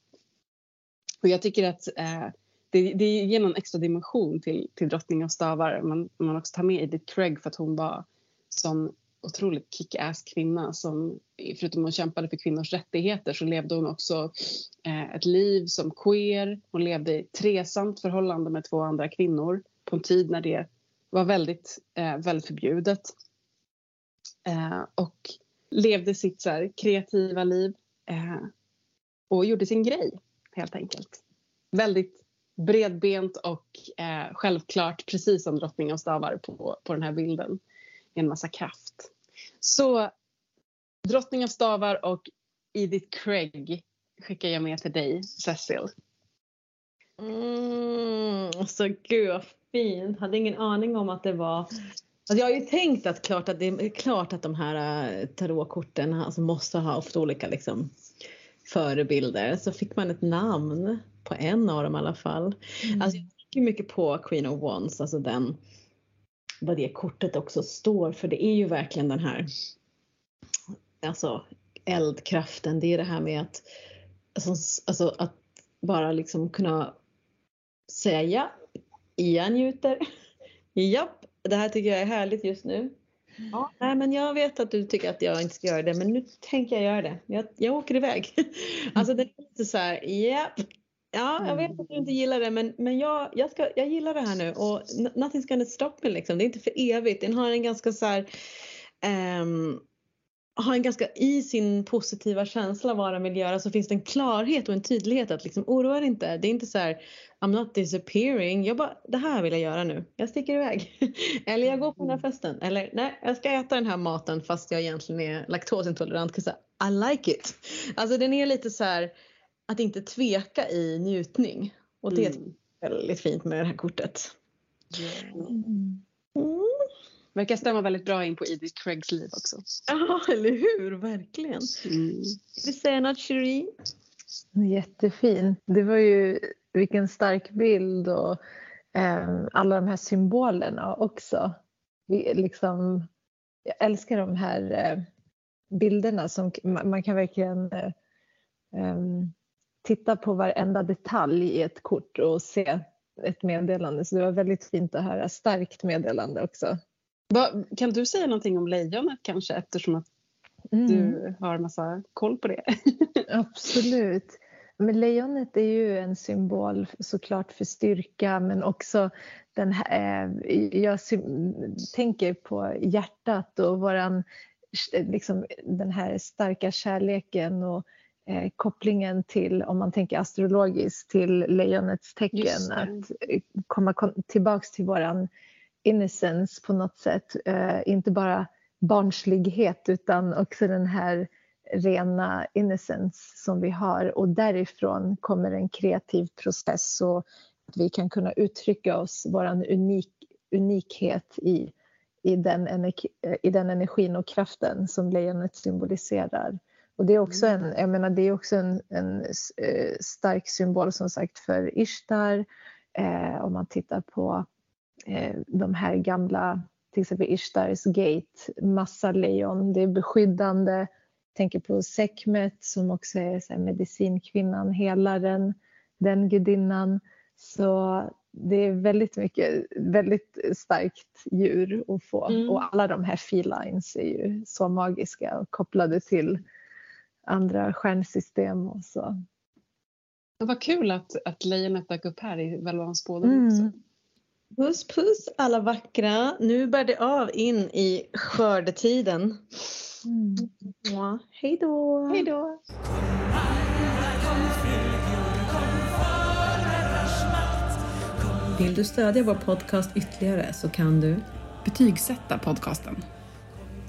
Och jag tycker att eh, det, det ger någon extra dimension till, till drottning av stavar. Man, man också tar med Edith Craig för att hon var sån otroligt kick-ass kvinna som förutom att hon kämpade för kvinnors rättigheter så levde hon också eh, ett liv som queer. Hon levde i ett tresamt förhållande med två andra kvinnor på en tid när det var väldigt, eh, väldigt förbjudet. Eh, och levde sitt så här, kreativa liv eh, och gjorde sin grej helt enkelt. Väldigt bredbent och eh, självklart precis som drottning av stavar på, på den här bilden. En massa kraft. Så drottning av stavar och Edith Craig skickar jag med till dig Cecil. Mm, så gud vad fint. Hade ingen aning om att det var jag har ju tänkt att klart att det är klart att de här äh, tarotkorten alltså måste ha haft olika liksom, förebilder. Så fick man ett namn på en av dem i alla fall. Mm. Alltså jag tänker mycket på Queen of Wands, alltså den vad det kortet också står för. Det är ju verkligen den här alltså eldkraften. Det är det här med att alltså, alltså att bara liksom kunna säga ja, jag njuter. Japp, det här tycker jag är härligt just nu. Ja, nej, men jag vet att du tycker att jag inte ska göra det men nu tänker jag göra det. Jag, jag åker iväg. Alltså det är lite så här, japp, Ja, jag vet att du inte gillar det men, men jag, jag, ska, jag gillar det här nu och nothing's gonna stop me liksom. Det är inte för evigt. Den har en ganska så här, um, har en ganska i sin positiva känsla vad den vill göra så finns det en klarhet och en tydlighet att liksom oroa dig inte. Det är inte så här I'm not disappearing. Jag bara det här vill jag göra nu. Jag sticker iväg. eller jag går på den här festen. Eller nej jag ska äta den här maten fast jag egentligen är laktosintolerant. I like it. Alltså den är lite så här att inte tveka i njutning. Och det mm. är väldigt fint med det här kortet. Mm. Mm. Verkar stämma väldigt bra in på Edith Craigs liv också. Ja, eller hur? Verkligen. Mm. Vi säger något, Cherie? Jättefin. Det var ju vilken stark bild och eh, alla de här symbolerna också. Vi, liksom, jag älskar de här eh, bilderna som man, man kan verkligen eh, um, titta på varenda detalj i ett kort och se ett meddelande. Så det var väldigt fint att höra. Starkt meddelande också. Kan du säga någonting om lejonet kanske eftersom att mm. du har massa koll på det? Absolut. Men lejonet är ju en symbol såklart för styrka men också den här, eh, jag tänker på hjärtat och våran, liksom, den här starka kärleken och eh, kopplingen till, om man tänker astrologiskt, till lejonets tecken. Att eh, komma tillbaks till våran innocence på något sätt. Eh, inte bara barnslighet utan också den här rena innocence som vi har och därifrån kommer en kreativ process och att vi kan kunna uttrycka oss, våran unik, unikhet i, i, den energi, i den energin och kraften som lejonet symboliserar. Och det är också en, jag menar, det är också en, en eh, stark symbol som sagt för Ishtar. Eh, om man tittar på de här gamla, till exempel Ishtars gate, massa lejon, det är beskyddande. Tänker på Sekmet som också är så här, medicinkvinnan, helaren, den gudinnan. Så det är väldigt mycket, väldigt starkt djur att få. Mm. Och alla de här felines är ju så magiska och kopplade till andra stjärnsystem och så. Det var kul att, att lejonet dök upp här i Velvans spådom också. Puss puss alla vackra. Nu bär det av in i skördetiden. Mm. Ja, hej då! Hej då! Vill du stödja vår podcast ytterligare så kan du Betygsätta podcasten.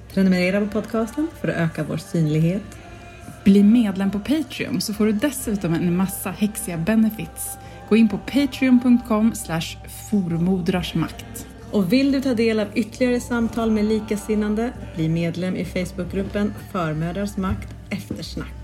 prenumerera på podcasten för att öka vår synlighet. Bli medlem på Patreon så får du dessutom en massa häxiga benefits. Gå in på patreon.com slash formodrarsmakt. Och vill du ta del av ytterligare samtal med likasinnande, bli medlem i Facebookgruppen Förmödrars makt eftersnack.